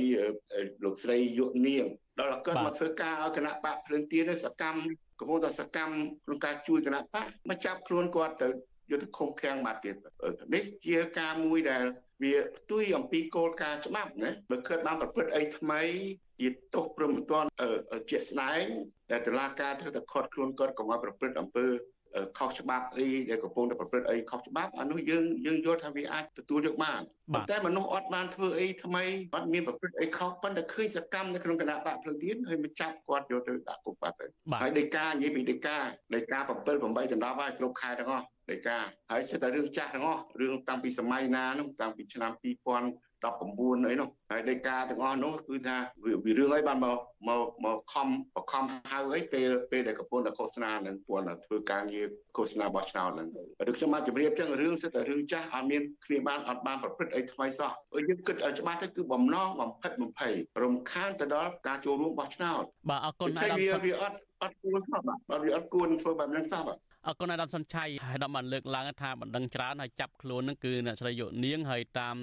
លោកស្រីយុនាងដល់គាត់មកធ្វើការឲ្យគណៈបកភ្លើងទៀនសកម្មកំពុងតែសកម្មក្នុងការជួយគណៈបកមកចាប់ខ្លួនគាត់ទៅយកទៅឃុំឃាំងបាត់ទៀតនេះជាការមួយដែលវាផ្ទុយអំពីគោលការណ៍ច្បាប់ណាបើឃើញបានប្រព្រឹត្តអីថ្មីជាទោសព្រមមិនទាន់ជាក់ស្ដែងដែលតុលាការត្រូវតែខត់ខ្លួនគាត់កុំឲ្យប្រព្រឹត្តអំពើ ខុសច្បាប់អីដែលកំពុងតែប្រព្រឹត្តអីខុសច្បាប់អានោះយើងយើងយល់ថាវាអាចទទួលយកបានតែមនុស្សអត់បានធ្វើអីថ្មីអត់មានប្រព្រឹត្តអីខុសប៉ុន្តែឃើញសកម្មនៅក្នុងគណៈបកភ្លើងទៀនហើយមកចាប់គាត់យកទៅដាក់គុកបាត់ទៅហើយដីកានិយាយពីដីកាដីកា7 8ដណ្ដប់ហើយគ្រប់ខែទាំងអស់ដីកាហើយសិតតែរឿងចាស់ទាំងអស់រឿងតាំងពីសម័យណានោះតាំងពីឆ្នាំ2000 19អីនោះហើយដីកាទាំងអស់នោះគឺថាវារឿងអីបានមកមកមកខំបខំហៅអីពេលពេលដែលកំពុងតែឃោសនានឹងពួនធ្វើការងារឃោសនាបោះឆ្នោតហ្នឹងឬខ្ញុំមកជម្រាបចឹងរឿងសិតតែរឿងចាស់អត់មានគ្នាបានអត់បានប្រព្រឹត្តអីថ្មីសោះយើងគិតឲ្យច្បាស់ទៅគឺបំណងបំផិតបំភ័យរំខានទៅដល់ការចូលរួមបោះឆ្នោតបាទអរគុណអាយវាវាអត់អត់គួរសោះបាទវាអត់គួរធ្វើបែបហ្នឹងសោះបាទអរគុណអាដាមសុនឆៃហើយដល់បានលើកឡើងថាបណ្ដឹងច្រើនហើយចាប់ខ្លួននឹងគឺអ្នកស្រីយុនាងហើយតាម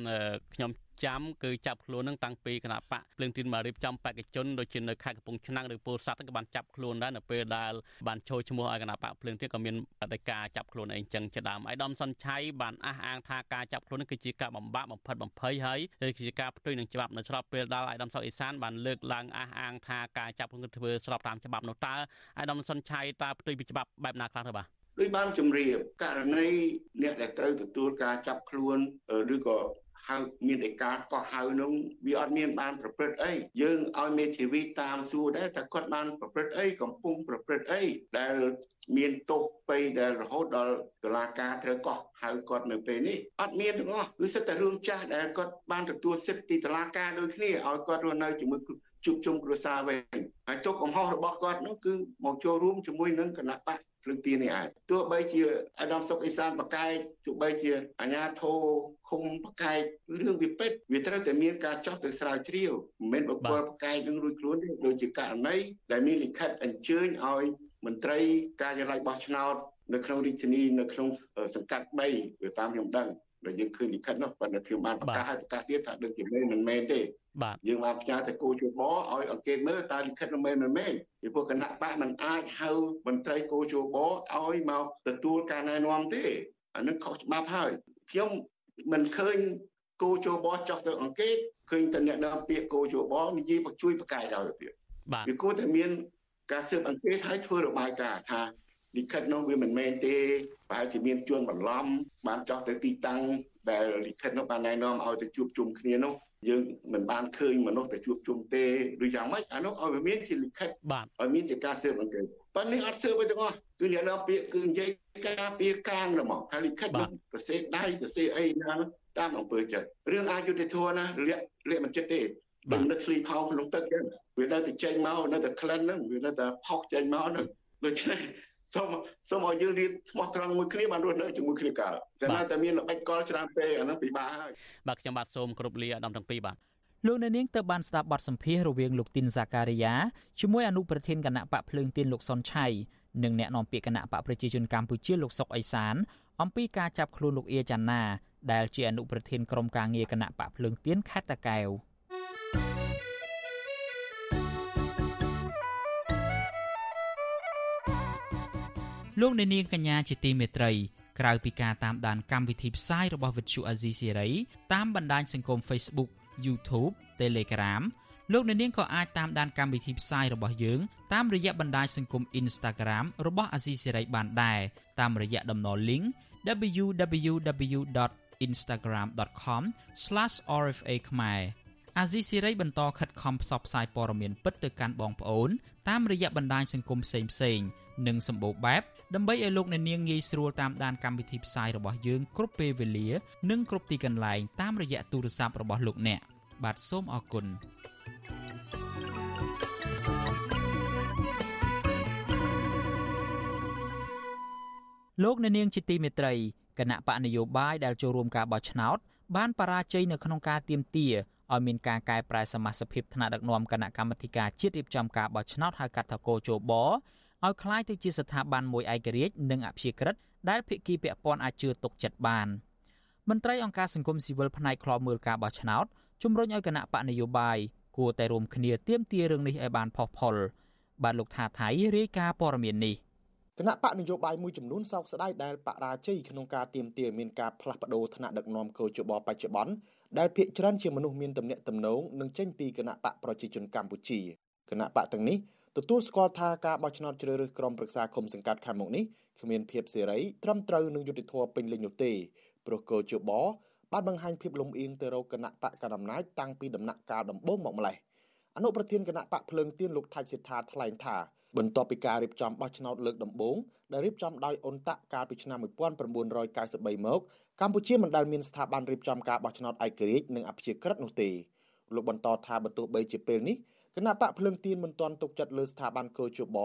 ខ្ញុំ ចាំគឺចាប់ខ្លួននឹងតាំងពីគណៈបកភ្លើងទីនមករៀបចំបេក្ខជនដូចជានៅខេត្តកំពង់ឆ្នាំងឬពោធិ៍សាត់ក៏បានចាប់ខ្លួនដែរនៅពេលដែលបានចូលឈ្មោះឲ្យគណៈបកភ្លើងទីនក៏មានបដិការចាប់ខ្លួនអីចឹងជាដើមឯកឧត្តមសុនឆៃបានអះអាងថាការចាប់ខ្លួននេះគឺជាការបំបាក់បំផិតបំភ័យហើយគឺជាការផ្ទុយនឹងច្បាប់នៅស្របពេលដែលឯកឧត្តមសុកអេសានបានលើកឡើងអះអាងថាការចាប់ខ្លួនធ្វើស្របតាមច្បាប់នោះតើឯកឧត្តមសុនឆៃតើផ្ទុយពីច្បាប់បែបណាខ្លះទៅបាទដូចបានជម្រាបករណីអ្នកដែលត្រូវទទួលការចាប់ខ្លួនឬក៏ ហហៅមានឯកាកោះហៅនោះវាអត់មានបានប្រព្រឹត្តអីយើងឲ្យមេធាវីតាមសួរដែរថាគាត់បានប្រព្រឹត្តអីកំពុងប្រព្រឹត្តអីដែលមានទោសបីដែលរហូតដល់តុលាការត្រូវកោះហៅគាត់នៅពេលនេះអត់មានទាំងអស់គឺសិតតែរឿងចាស់ដែលគាត់បានទទួលសិទ្ធិពីតុលាការដូចគ្នាឲ្យគាត់រស់នៅជាមួយជួបជុំគ្រួសារវិញហើយទុកកំហុសរបស់គាត់នោះគឺមកចូលរួមជាមួយនឹងគណៈបក ភ្លើងទៀននេះឯងទោះបីជាអាដាមសុកអេសានបកែកទោះបីជាអាញាធោឃុំបកែករឿងវាពេតវាត្រូវតែមានការចោះទៅស្រាវជ្រាវមិនមែនបុគ្គលបកែកនឹងរួចខ្លួនទេដូចជាករណីដែលមានលិខិតអញ្ជើញឲ្យមន្ត្រីការិយាល័យបោះឆ្នោតនៅក្នុងរាជធានីនៅក្នុងសង្កាត់3វាតាមខ្ញុំដឹង ដែលយើងឃើញលិខិតនោះប៉ុន្តែខ្ញុំបានប្រកាសឲ្យប្រកាសទៀតថាដឹងជាមែនមិនមែនទេបាទយើងបានផ្ញើទៅគូជួបឲ្យអង្កេតមើលតើលិខិតនោះមែនមិនមែនពីព្រោះគណៈបកមិនអាចហៅមន្ត្រីគូជួបឲ្យមកទទួលការណែនាំទេអានឹងខុសច្បាប់ហើយខ្ញុំមិនឃើញគូជួបចោះទៅអង្កេតឃើញតែអ្នកនាំពាក្យគូជួបនិយាយមកជួយប្រកែកឲ្យទៀតបាទវាគួរតែមានការស៊ើបអង្កេតឲ្យធ្វើរបាយការណ៍ថា លិខិតនោះវាមិនមែនទេប្រហែលជាមានជួនបន្លំបានចោះទៅទីតាំងដែលលិខិតនោះបានណែនាំឲ្យទៅជួបជុំគ្នានោះយើងមិនបានឃើញមនុស្សទៅជួបជុំទេឬយ៉ាងម៉េចអានោះឲ្យវាមានជាលិខិតបាទឲ្យមានជាការស៊ើបអង្កេតប៉ុន្តែនេះអត់ស៊ើបទេទាំងអស់គឺអ្នកនាំពាក្យគឺនិយាយការពារកាងហ្មងថាលិខិតនោះសរសេរដៃសរសេរអីណាតាមអង្គើចិត្តរឿងអយុធធម៌ណាលាក់លាក់មិនចិត្តទេបើនៅធ្លីផោក្នុងទឹកចឹងវានៅតែចេញមកនៅតែក្លិនហ្នឹងវានៅតែផុសចេញមកហ្នឹងដូច្នេះ សូមសូមឲ្យយើងរៀនស្មោះត្រង់មួយគ្នាបានរស់នៅជាមួយគ្នាកើតតែនៅតែមានល្បិចកលច្រើនពេកអាហ្នឹងពិបាកហើយបាទខ្ញុំបាទសូមគោរពលាអាដាមទាំងពីរបាទលោកនៅនាងទៅបានស្ដាប់បទសម្ភាសន៍រវាងលោកទីនសាការីយ៉ាជាមួយអនុប្រធានគណៈបកភ្លើងទៀនលោកសុនឆៃនិងអ្នកនាំពាក្យគណៈបកប្រជាជនកម្ពុជាលោកសុកអេសាន អំពីការចាប់ខ្លួនលោកអៀចាន់ណាដែលជាអនុប្រធានក្រុមការងារគណៈបកភ្លើងទៀនខេត្តតាកែវ លោកអ្នកនាងកញ្ញាជាទីមេត្រីក្រៅពីការតាមដានកម្មវិធីផ្សាយរបស់វិទ្យុអាស៊ីសេរីតាមបណ្ដាញសង្គម Facebook YouTube Telegram លោកអ្នកនាងក៏អាចតាមដានកម្មវិធីផ្សាយរបស់យើងតាមរយៈបណ្ដាញសង្គម Instagram របស់អាស៊ីសេរីបានដែរតាមរយៈតំណ link www.instagram.com/rfa ខ្មែរអាស៊ីសេរីបន្តខិតខំផ្សព្វផ្សាយព័ត៌មានពិតទៅកាន់បងប្អូនតាមរយៈបណ្ដាញសង្គមផ្សេងៗ និងសម្បូរបែបដើម្បីឲ្យលោកអ្នកនាងងាយស្រួលតាមដានកម្មវិធីផ្សាយរបស់យើងគ្រប់ពេលវេលា និងគ្រប់ទីកន្លែងតាមរយៈទូរស័ព្ទរបស់លោកអ្នកបាទសូមអរគុណលោកអ្នកនាងជាទីមេត្រីគណៈបកនយោបាយដែលចូលរួមការបោះឆ្នោត បានបរាជ័យនៅក្នុងការទៀមទាឲ្យមានការកែប្រែសមាជិកថ្នាក់ដឹកនាំគណៈកម្មាធិការជាតិរៀបចំការបោះឆ្នោតហៅកាត់ថាកោជប ឲ្យคล้ายទៅជាស្ថាប័នមួយឯករាជ្យនិងអព្យាក្រឹតដែលភាគីពាក់ព័ន្ធអាចជឿទុកចិត្តបានមន្ត្រីអង្គការសង្គមស៊ីវិលផ្នែកខ្លមមើលការបោះឆ្នោតជំរុញឲ្យគណៈបកនយោបាយគួរតែរួមគ្នាទៀមទារឿងនេះឲ្យបានផុសផុលបាទលោកថាថៃរាយការណ៍ព័ត៌មាននេះគណៈបកនយោបាយមួយចំនួនសោកស្ដាយដែលបរាជ័យក្នុងការទៀមទាមានការផ្លាស់ប្ដូរឋានៈដឹកនាំកោជបបច្ចុប្បន្នដែលភាគច្រើនជាមនុស្សមានទំនាក់ទំនងនឹងចេញពីគណៈបកប្រជាជនកម្ពុជាគណៈបកទាំងនេះ ទទួលស្គាល់ថាការបោះឆ្នោតជ្រើសរើសក្រុមប្រឹក្សាគុំសង្កាត់ខាងមុខនេះគ្មានភាពសេរីត្រឹមត្រូវនឹងយុត្តិធម៌ពេញលេញនោះទេព្រោះកោជបបានបង្ហាញភាពលំអៀងទៅរកគណៈបកកណ្ដាលអំណាចតាំងពីដំណាក់កាលដំបូងមកម្លេះអនុប្រធានគណៈបកភ្លើងទៀនលោកថៃសិដ្ឋាថ្លែងថាបន្ទាប់ពីការរៀបចំបោះឆ្នោតលើកដំបូងដែលរៀបចំដោយអ៊ុនតាក់កាលពីឆ្នាំ1993មកកម្ពុជាមិនដែលមានស្ថាប័នរៀបចំការបោះឆ្នោតឯករាជ្យនិងអព្យាក្រឹតនោះទេលោកបន្តថាបើទោះបីជាពេលនេះ គណៈបកភ្លើងទៀនមិនទាន់ទុកចិត្តលើស្ថាប័នកោជប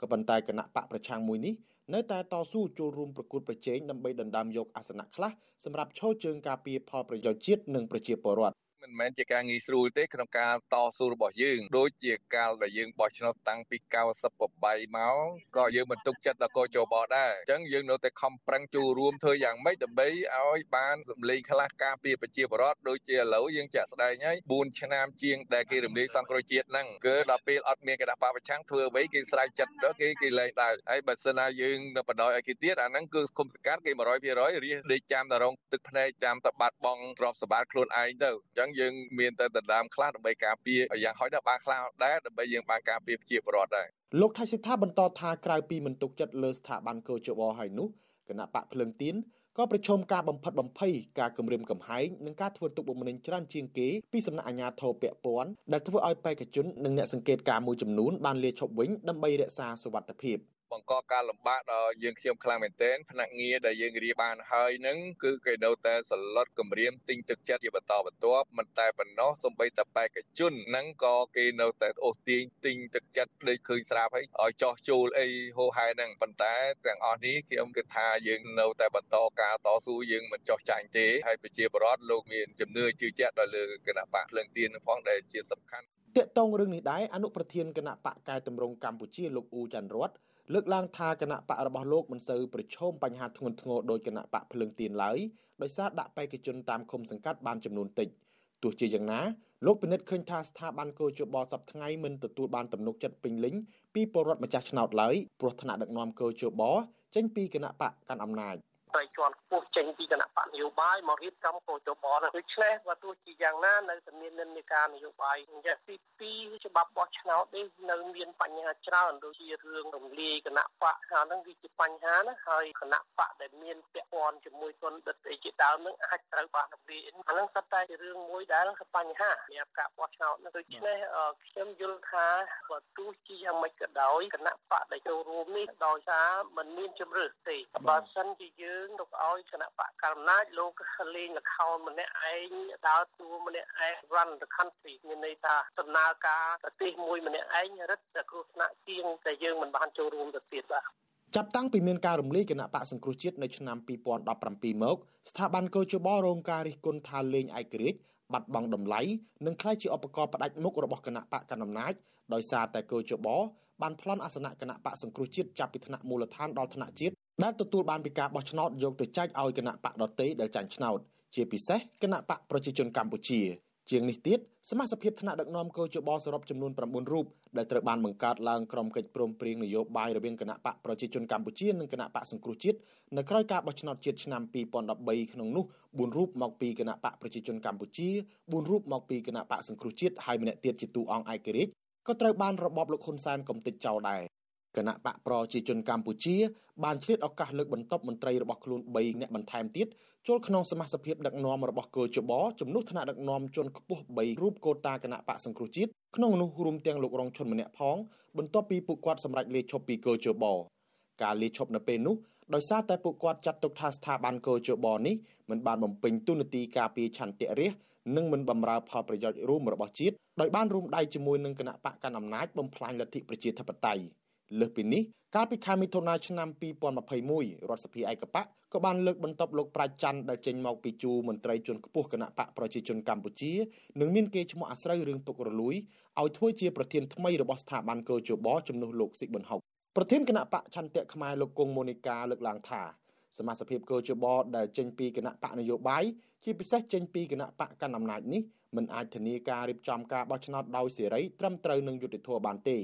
ក៏ប៉ុន្តែគណៈបកប្រឆាំងមួយនេះនៅតែតស៊ូចូលរួមប្រកួតប្រជែងដើម្បីដណ្ដើមយកអាសនៈខ្លះសម្រាប់ឈរជើងការពារផលប្រយោជន៍ជាតិនិងប្រជាពលរដ្ឋ មិនមែនជាការងាយស្រួលទេក្នុងការតស៊ូរបស់យើងដូចជាកាលដែលយើងបោះឆ្នោតតាំងពី98មកក៏យើងមិនទុកចិត្តដល់កោជបដែរអញ្ចឹងយើងនៅតែខំប្រឹងចូលរួមធ្វើយ៉ាងម៉េចដើម្បីឲ្យបានសម្លេងខ្លះការពារប្រជាពលរដ្ឋដូចជាឥឡូវយើងចាក់ស្ដែងហើយ4ឆ្នាំជាងដែលគេរំលាយសង្គ្រោះជាតិហ្នឹងគឺដល់ពេលអត់មានគណៈបព្វប្រឆាំងធ្វើអ្វីគេស្រែកចិត្តដល់គេគេលែងដែរហើយបើសិនណាយើងនៅបដ ாய் ឲ្យគេទៀតអាហ្នឹងគឺគុំសង្កាត់គេ100%រៀសដេកចាំតែរងទឹកភ្នែកចាំតែបាត់បង់ទ្រព្យសម្បត្តិខ្លួនឯងទៅអញ្ចឹងយើងមានតែដណ្ដើមខ្លះដើម្បីការពារយ៉ាងហោចដល់បានខ្លះដែរដើម្បីយើងបានការពារប្រជាពលរដ្ឋដែរលោកថៃសិដ្ឋាបន្តថាក្រៅពីមិនទុកចិត្តលើស្ថាប័នកោជបហើយនោះគណៈបកភ្លឹងទៀនក៏ប្រឈមការបំផិតបំភ័យការគំរាមកំហែងនិងការធ្វើទុកបុកម្នេញច្រើនជាងគេពីសំណាក់អាជ្ញាធរពាក់ព័ន្ធដែលធ្វើឲ្យបេក្ខជននិងអ្នកសង្កេតការមួយចំនួនបានលាឈប់វិញដើម្បីរក្សាសុវត្ថិភាព បង្កការលំបាកដល់យើងខ្ញុំខ្លាំងមែនទែនផ្នែកងារដែលយើងរៀបបានហើយនឹងគឺគេនៅតែសន្លត់គម្រាមទិញទឹកចិត្តជាបន្តបន្ទាប់មិនតែប៉ុណ្ណោះសូម្បីតែបេក្ខជនហ្នឹងក៏គេនៅតែអូសទាញទិញទឹកចិត្តភ្លេចឃើញស្រាប់ហើយឲ្យចោះចូលអីហូហែហ្នឹងប៉ុន្តែទាំងអស់នេះខ្ញុំគិតថាយើងនៅតែបន្តការតស៊ូយើងមិនចោះចាញ់ទេហើយប្រជាពលរដ្ឋលោកមានជំនឿជឿជាក់ដល់លើគណៈបកភ្លើងទៀនផងដែលជាសំខាន់តាកតងរឿងនេះដែរអនុប្រធានគណៈបកកែតម្រង់កម្ពុជាលោកអ៊ូច័ន្ទរត លើកឡើងថាគណៈបករបស់លោកមិនសូវប្រឈមបញ្ហាធ្ងន់ធ្ងរដោយគណៈបកភ្លើងទៀនឡើយដោយសារដាក់បេក្ខជនតាមឃុំសង្កាត់បានចំនួនតិចទោះជាយ៉ាងណាលោកពិនិត្យឃើញថាស្ថាប័នកោជបសប្ថ្ងៃមិនទទួលបានទំនុកចិត្តពេញលេញពីពលរដ្ឋម្ចាស់ឆ្នោតឡើយព្រោះថ្នាក់ដឹកនាំកោជបចេញពីគណៈបកកាន់អំណាច។ ត្រីជាន់ខ្ពស់ចេញពីគណៈបកនយោបាយមករៀបចំកោជបនោះដូច្នេះបើទោះជាយ៉ាងណានៅតែមាននិន្នាការនយោបាយអញ្ចឹងទី2ច្បាប់បោះឆ្នោតនេះនៅមានបញ្ហាច្រើនដូចជារឿងរំលាយគណៈបកហើយហ្នឹងវាជាបញ្ហាណាហើយគណៈបកដែលមានពាក់ព័ន្ធជាមួយទុនដិតអីជាដើមហ្នឹងអាចត្រូវបានរំលាយអាហ្នឹងសុទ្ធតែជារឿងមួយដែលគឺបញ្ហាសម្រាប់ការបោះឆ្នោតដូច្នេះខ្ញុំយល់ថាបើទោះជាយ៉ាងម៉េចក៏ដោយគណៈបកដែលចូលរួមនេះដោយសារมันមានជំរឿសទេបើសិនជាយើងយើងទុកឲ្យគណៈបកកណ្ដាលអំណាចលោកលេងលខោនម្នាក់ឯងដើរតួម្នាក់ឯង run the country មានន័យថាដំណើរការប្រទេសមួយម្នាក់ឯងរឹតតែគ្រោះថ្នាក់ជាងតែយើងមិនបានចូលរួមទៅទៀតបាទចាប់តាំងពីមានការរំលាយគណៈបកសង្គ្រោះជាតិនៅឆ្នាំ2017មកស្ថាប័នកោជបរងការរិះគន់ថាលេងឯករាជ្យបាត់បង់តម្លៃនិងក្លាយជាឧបករណ៍ផ្ដាច់មុខរបស់គណៈបកកណ្ដាលអំណាចដោយសារតែកោជបបានប្លន់អាសនៈគណៈបកសង្គ្រោះជាតិចាប់ពីថ្នាក់មូលដ្ឋានដល់ថ្នាក់ជាតិ ដែលទទួលបានពីការបោះឆ្នោតយកទៅចែកឲ្យគណៈបកដតេដែលចាញ់ឆ្នោតជាពិសេសគណៈបកប្រជាជនកម្ពុជា ជាងនេះទៀតសមាជិកថ្នាក់ដឹកនាំកោជបសរុបចំនួន9រូបដែលត្រូវបានបង្កើតឡើងក្រុមកិច្ចព្រមព្រៀងនយោបាយរវាងគណៈបកប្រជាជនកម្ពុជានិងគណៈបកសង្គ្រោះជាតិនៅក្រៅការបោះឆ្នោតជាតិឆ្នាំ2013ក្នុងនោះ4រូបមកពីគណៈបកប្រជាជនកម្ពុជា4រូបមកពីគណៈបកសង្គ្រោះជាតិហើយម្នាក់ទៀតជាទូអង្គឯករាជ្យក៏ត្រូវបានរបបលោកហ៊ុនសែនកំទេចចោលដែរ គណៈបកប្រជាជនកម្ពុជាបានឆ្លៀតឱកាសលើកបន្ទប់មន្ត្រីរបស់ខ្លួន3នាក់បន្ថែមទៀតចូលក្នុងសមាជិកដឹកនាំរបស់គោជបជំនួសថ្នាក់ដឹកនាំជាន់ខ្ពស់3រូបកោតាគណៈបកសង្គ្រោះជាតិក្នុងនោះរួមទាំងលោករងឈុនម្នាក់ផងបន្ទាប់ពីពួកគាត់សម្រេចលាឈប់ពីគោជបការលាឈប់នៅពេលនោះដោយសារតែពួកគាត់ចាត់ទុកថាស្ថាប័នកោជបនេះមិនបានបំពេញតួនាទីការពារឆន្ទៈរាស្ត្រនិងមិនបម្រើផលប្រយោជន៍រួមរបស់ជាតិដោយបានរួមដៃជាមួយនឹងគណៈបកកណ្ដាលអំណាចបំផ្លាញលទ្ធិប្រជាធិបតេយ្យ លើសពីនេះកាលពីខែមិថុនាឆ្នាំ2021រដ្ឋសភាឯកបកក៏បានលើកបន្ទប់លោកប្រាជ្ញច័ន្ទដែលចេញមកពីជួរមន្ត្រីជាន់ខ្ពស់គណៈបកប្រជាជនកម្ពុជានិងមានគេឈ្មោះអាស្រូវរឿងពុករលួយឲ្យធ្វើជាប្រធានថ្មីរបស់ស្ថាប័នកោជបជំនួសលោកស៊ីកប៊ុនហុកប្រធានគណៈបកឆន្ទៈខ្មែរលោកគង់មូនីកាលើកឡើងថាសមាជិកកោជបដែលចេញពីគណៈបកនយោបាយជាពិសេសចេញពីគណៈបកកណ្ដាលអំណាចនេះមិនអាចធានាការរៀបចំការបោះឆ្នោតដោយសេរីត្រឹមត្រូវនឹងយុត្តិធម៌បានទេ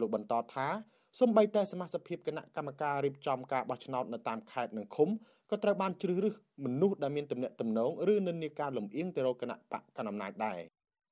លោកបន្តថា សម្បីតែសមាជិកគណៈកម្មការរៀបចំការបោះឆ្នោតនៅតាមខេត្តនិងឃុំក៏ត្រូវបានជ្រើសរើសមនុស្សដែលមានទំនាក់ទំនងឬនិន្នាការលំអៀងទៅរកគណៈបកកណ្ដាលអំណាចដែរ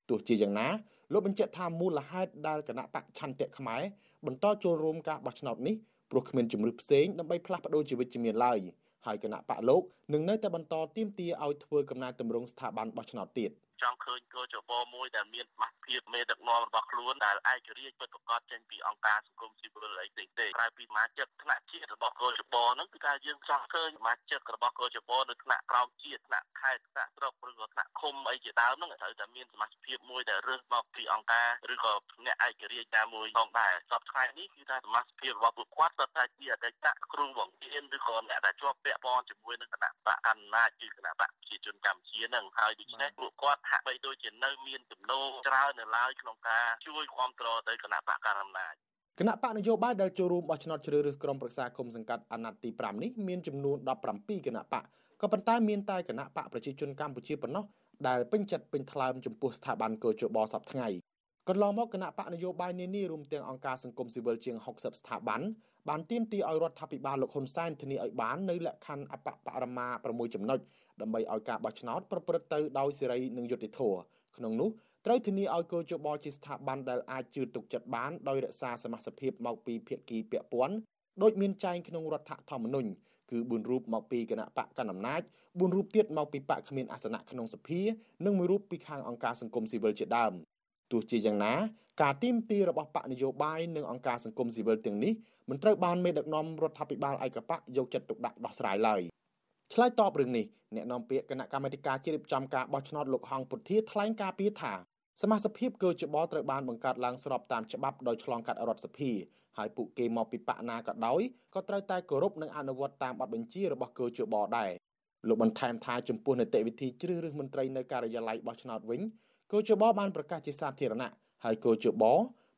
ទោះជាយ៉ាងណាលោកបញ្ជាក់ថាមូលហេតុដែលគណៈបកឆន្ទៈខ្មែរបន្តចូលរួមការបោះឆ្នោតនេះព្រោះគ្មានជំរឿផ្សេងដើម្បីផ្លាស់ប្ដូរជីវិតជាមានឡើយហើយគណៈបកលោកនឹងនៅតែបន្តទាមទារឲ្យធ្វើកំណែតម្រង់ស្ថាប័នបោះឆ្នោតទៀត ចង់ឃើញគោចបមួយដែលមានសមាជិកមេដឹកនាំរបស់ខ្លួនដែលឯករាជ្យពិតប្រាកដចេញពីអង្គការសង្គមស៊ីវិលអីផ្សេងទេក្រៅពីសមាជិកថ្នាក់ជាតិរបស់គោចបហ្នឹងគឺថាយើងចង់ឃើញសមាជិករបស់គោចបនៅថ្នាក់ក្រោមជាតិថ្នាក់ខេត្តថ្នាក់ស្រុកឬក៏ថ្នាក់ឃុំអីជាដើមហ្នឹងត្រូវតែមានសមាជិកភាពមួយដែលរើសមកពីអង្គការឬក៏អ្នកឯករាជ្យណាមួយផងដែរសពថ្ងៃនេះគឺថាសមាជិកភាពរបស់ពួកគាត់សុទ្ធតែជាអតីតគ្រូបង្រៀនឬក៏អ្នកដែលជាប់ពាក់ព័ន្ធជាមួយនឹងគណៈបកកណ្ដាលគឺគណៈបកប្រជាជនកម្ពុជាហ្នឹងហើយដូច្នេះពួកគាត់ហាក់បីដូចជានៅមានចំណូលច្រើននៅឡើយក្នុងការជួយគ្រប់គ្រងទៅគណៈបកកណ្ដាលអំណាចគណៈបកនយោបាយដែលចូលរួមបោះឆ្នោតជ្រើសរើសក្រុមប្រឹក្សាគុំសង្កាត់អាណត្តិទី5នេះមានចំនួន17គណៈបកក៏ប៉ុន្តែមានតែគណៈបកប្រជាជនកម្ពុជាប៉ុណ្ណោះដែលពេញចិត្តពេញថ្លើមចំពោះស្ថាប័នកោជបសពថ្ងៃកន្លងមកគណៈបកនយោបាយនានារួមទាំងអង្គការសង្គមស៊ីវិលជាង60ស្ថាប័ន បានទាមទារឲ្យរដ្ឋាភិបាលលោកហ៊ុនសែនធានាឲ្យបាននៅលក្ខខណ្ឌអបបរមា6ចំណុចដើម្បីឲ្យការបោះឆ្នោតប្រព្រឹត្តទៅដោយសេរីនិងយុត្តិធម៌ក្នុងនោះត្រូវធានាឲ្យកោជបជាស្ថាប័នដែលអាចជឿទុកចិត្តបានដោយរក្សាសមាជិកភាពមកពីភាគីពាក់ព័ន្ធដោយមានចែងក្នុងរដ្ឋធម្មនុញ្ញគឺ4រូបមកពីគណៈបកកណ្ដាលអំណាច4រូបទៀតមកពីបកគ្មានអាសនៈក្នុងសភា និងមួយរូបពីខាងអង្គការសង្គមស៊ីវិលជាដើម ទោះជាយ៉ាងណាការទីមទីរបស់បកនយោបាយនិងអង្គការសង្គមស៊ីវិលទាំងនេះមិនត្រូវបានមេដឹកនាំរដ្ឋាភិបាលឯកបកយកចិត្តទុកដាក់ដោះស្រាយឡើយឆ្លើយតបរឿងនេះអ្នកនាំពាក្យគណៈកម្មាធិការជ្រៀបចំការបោះឆ្នោតលោកហងពុធាថ្លែងការពីថាសមាជិកភាពកោជបត្រូវបានបង្កើតឡើងស្របតាមច្បាប់ដោយឆ្លងកាត់រដ្ឋសភាហើយពួកគេមកពីបកណាក៏ដោយក៏ត្រូវតែគោរពនិងអនុវត្តតាមបទបញ្ជារបស់កោជបដែរលោកបន្ថែមថាចំពោះនីតិវិធីជ្រើសរើសមន្ត្រីនៅការិយាល័យបោះឆ្នោតវិញ កោជបបានប្រកាសជាសាធារណៈហើយកោជប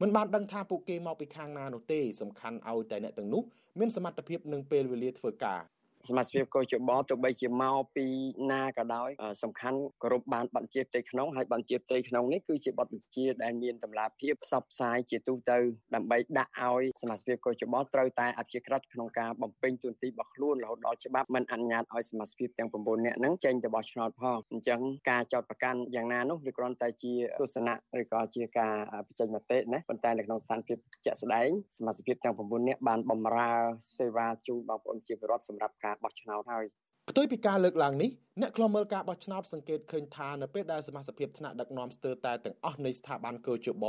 មិនបានដឹងថាពួកគេមកពីខាងណានោះទេសំខាន់ឲ្យតែអ្នកទាំងនោះមានសមត្ថភាពនិងពេលវេលាធ្វើការ សមាជិកកោជបទោះបីជាមកពីណាក៏ដោយសំខាន់គោរពបានបទបញ្ជាផ្ទៃក្នុងហើយបទបញ្ជាផ្ទៃក្នុងនេះគឺជាបទបញ្ជាដែលមានតម្លាភាពផ្សព្វផ្សាយជាទូទៅដើម្បីដាក់ឲ្យសមាជិកកោជបត្រូវតែអព្យាក្រឹតក្នុងការបំពេញតួនាទីរបស់ខ្លួនរហូតដល់ច្បាប់មិនអនុញ្ញាតឲ្យសមាជិកទាំង9នាក់ហ្នឹងចេញទៅបោះឆ្នោតផងអញ្ចឹងការចោតប្រកាន់យ៉ាងណានោះវាគ្រាន់តែជាទស្សនៈឬក៏ជាការបញ្ចេញមតិណាប៉ុន្តែនៅក្នុងស្ថានភាពជាក់ស្ដែងសមាជិកទាំង9នាក់បានបម្រើសេវាជូនបងប្អូនជាពលរដ្ឋសម្រាប់ការបោះឆ្នោតហើយផ្ទុយពីការលើកឡើងនេះអ្នកខ្លមើលការបោះឆ្នោតសង្កេតឃើញថានៅពេលដែលសមាជិកថ្នាក់ដឹកនាំស្ទើរតែទាំងអស់នៃស្ថាប័នកោជប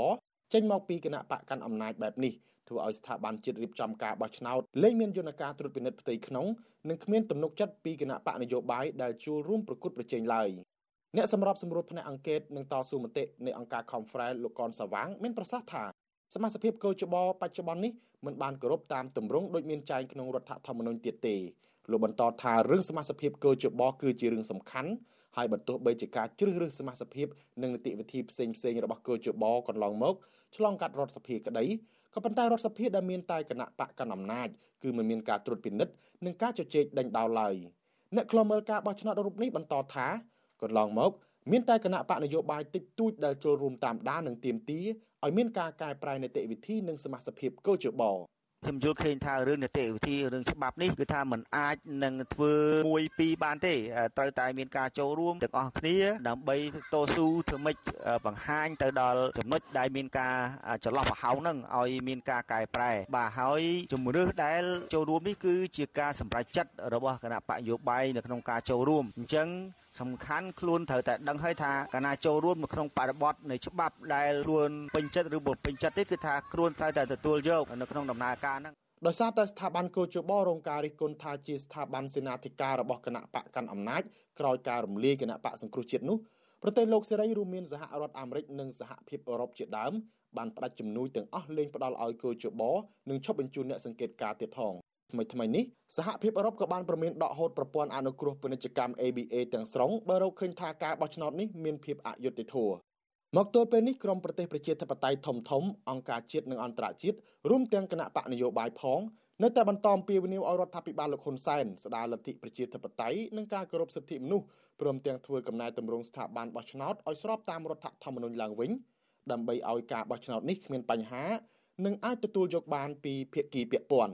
ចេញមកពីគណៈបកកាន់អំណាចបែបនេះធ្វើឲ្យស្ថាប័នជាតិរៀបចំការបោះឆ្នោតលែងមានយន្តការត្រួតពិនិត្យផ្ទៃក្នុងនិងគ្មានទំនុកចិត្តពីគណៈបកនយោបាយដែលចូលរួមប្រគល់ប្រជែងឡើយអ្នកសម្របសម្រួលផ្នែកអង្កេតនិងតស៊ូមតិនៃអង្គការ Confrel លោកកនសវាងមានប្រសាសន៍ថាសមាជិកកោជបបច្ចុប្បន្ននេះមិនបានគោរពតាមទម្រង់ដូចមានចែងក្នុងរដ្ឋធម្មនុញ្ញទៀតទេ លោកបន្តថារឿងសមាជិកកោជបគឺជារឿងសំខាន់ហើយបើទោះបីជាការជ្រើសរើសសមាជិកនិងនីតិវិធីផ្សេងផ្សេងរបស់កោជបកន្លងមកឆ្លងកាត់រដ្ឋសភាក្តីក៏ប៉ុន្តែរដ្ឋសភាដែលមានតែគណៈបកកណ្ដាលអំណាចគឺមិនមានការត្រួតពិនិត្យនិងការជជែកដេញដោលឡើយអ្នកខ្លមើលការបោះឆ្នោតរូបនេះបន្តថាកន្លងមកមានតែគណៈបកនយោបាយតិចតួចដែលចូលរួមតាមដាននិងទាមទារឲ្យមានការកែប្រែនីតិវិធីនិងសមាជិកកោជប ខ្ញុំយល់ឃើញថារឿងនីតិវិធីរឿងច្បាប់នេះគឺថាมันអាចនឹងធ្វើមួយពីរបានទេត្រូវតែមានការចូលរួមទាំងអស់គ្នា ដើម្បីតស៊ូធ្វើម៉េចបង្ហាញទៅដល់ចំណុចដែលមានការចន្លោះប្រហោងហ្នឹងឲ្យមានការកែប្រែ បាទហើយជំរឿសដែលចូលរួមនេះគឺជាការសម្រេចចិត្តរបស់គណៈបកយោបាយនៅក្នុងការចូលរួមអញ្ចឹង សំខាន់ខ្លួនត្រូវតែដឹងហើយថាកាលណាចូលរួមនៅក្នុងបរិបទនៃច្បាប់ដែលខ្លួនពេញចិត្តឬមិនពេញចិត្តទេគឺថាខ្លួនត្រូវតែទទួលយកនៅក្នុងដំណើរការហ្នឹងដោយសារតែស្ថាប័នកោជបរងការរិះគន់ថាជាស្ថាប័នសេនាធិការរបស់គណៈបកកាន់អំណាចក្រោយការរំលាយគណៈបកសង្គ្រោះជាតិនោះប្រទេសលោកសេរីរួមមានសហរដ្ឋអាមេរិកនិងសហភាពអឺរ៉ុបជាដើមបានផ្ដាច់ជំនួយទាំងអស់លេងផ្ដាល់ឲ្យកោជបនិងឈប់បញ្ជូនអ្នកសង្កេតការទៀតផង ថ្មីថ្មីនេះសហភាពអឺរ៉ុបក៏បានប្រមានដកហូតប្រព័ន្ធអនុគ្រោះពាណិជ្ជកម្ម ABA ទាំងស្រុងបើរកឃើញថាការបោះឆ្នោតនេះមានភាពអយុត្តិធម៌មកទល់ពេលនេះក្រមប្រទេសប្រជាធិបតេយ្យធំធំអង្គការជាតិនិងអន្តរជាតិរួមទាំងគណៈបកនយោបាយផងនៅតែបន្តអំពាវនាវឲ្យរដ្ឋាភិបាលលោកហ៊ុនសែនស្ដារលទ្ធិប្រជាធិបតេយ្យនិងការគោរពសិទ្ធិមនុស្សព្រមទាំងធ្វើកំណែទម្រង់ស្ថាប័នបោះឆ្នោតឲ្យស្របតាមរដ្ឋធម្មនុញ្ញឡើងវិញដើម្បីឲ្យការបោះឆ្នោតនេះគ្មានបញ្ហា និងអាចទទួលយកបានពីភាគីពាក់ព័ន្ធ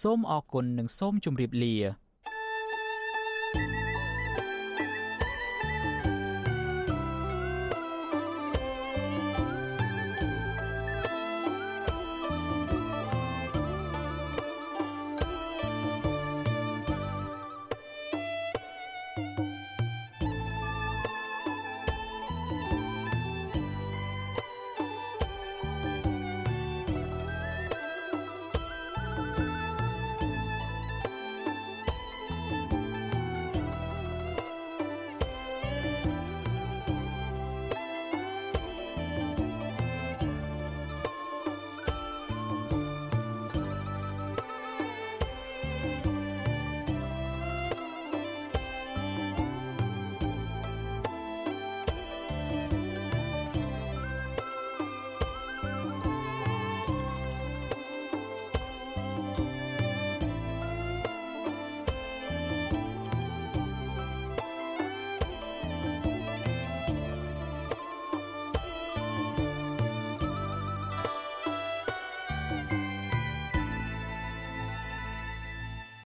សូមអរគុណនិងសូមជម្រាបលា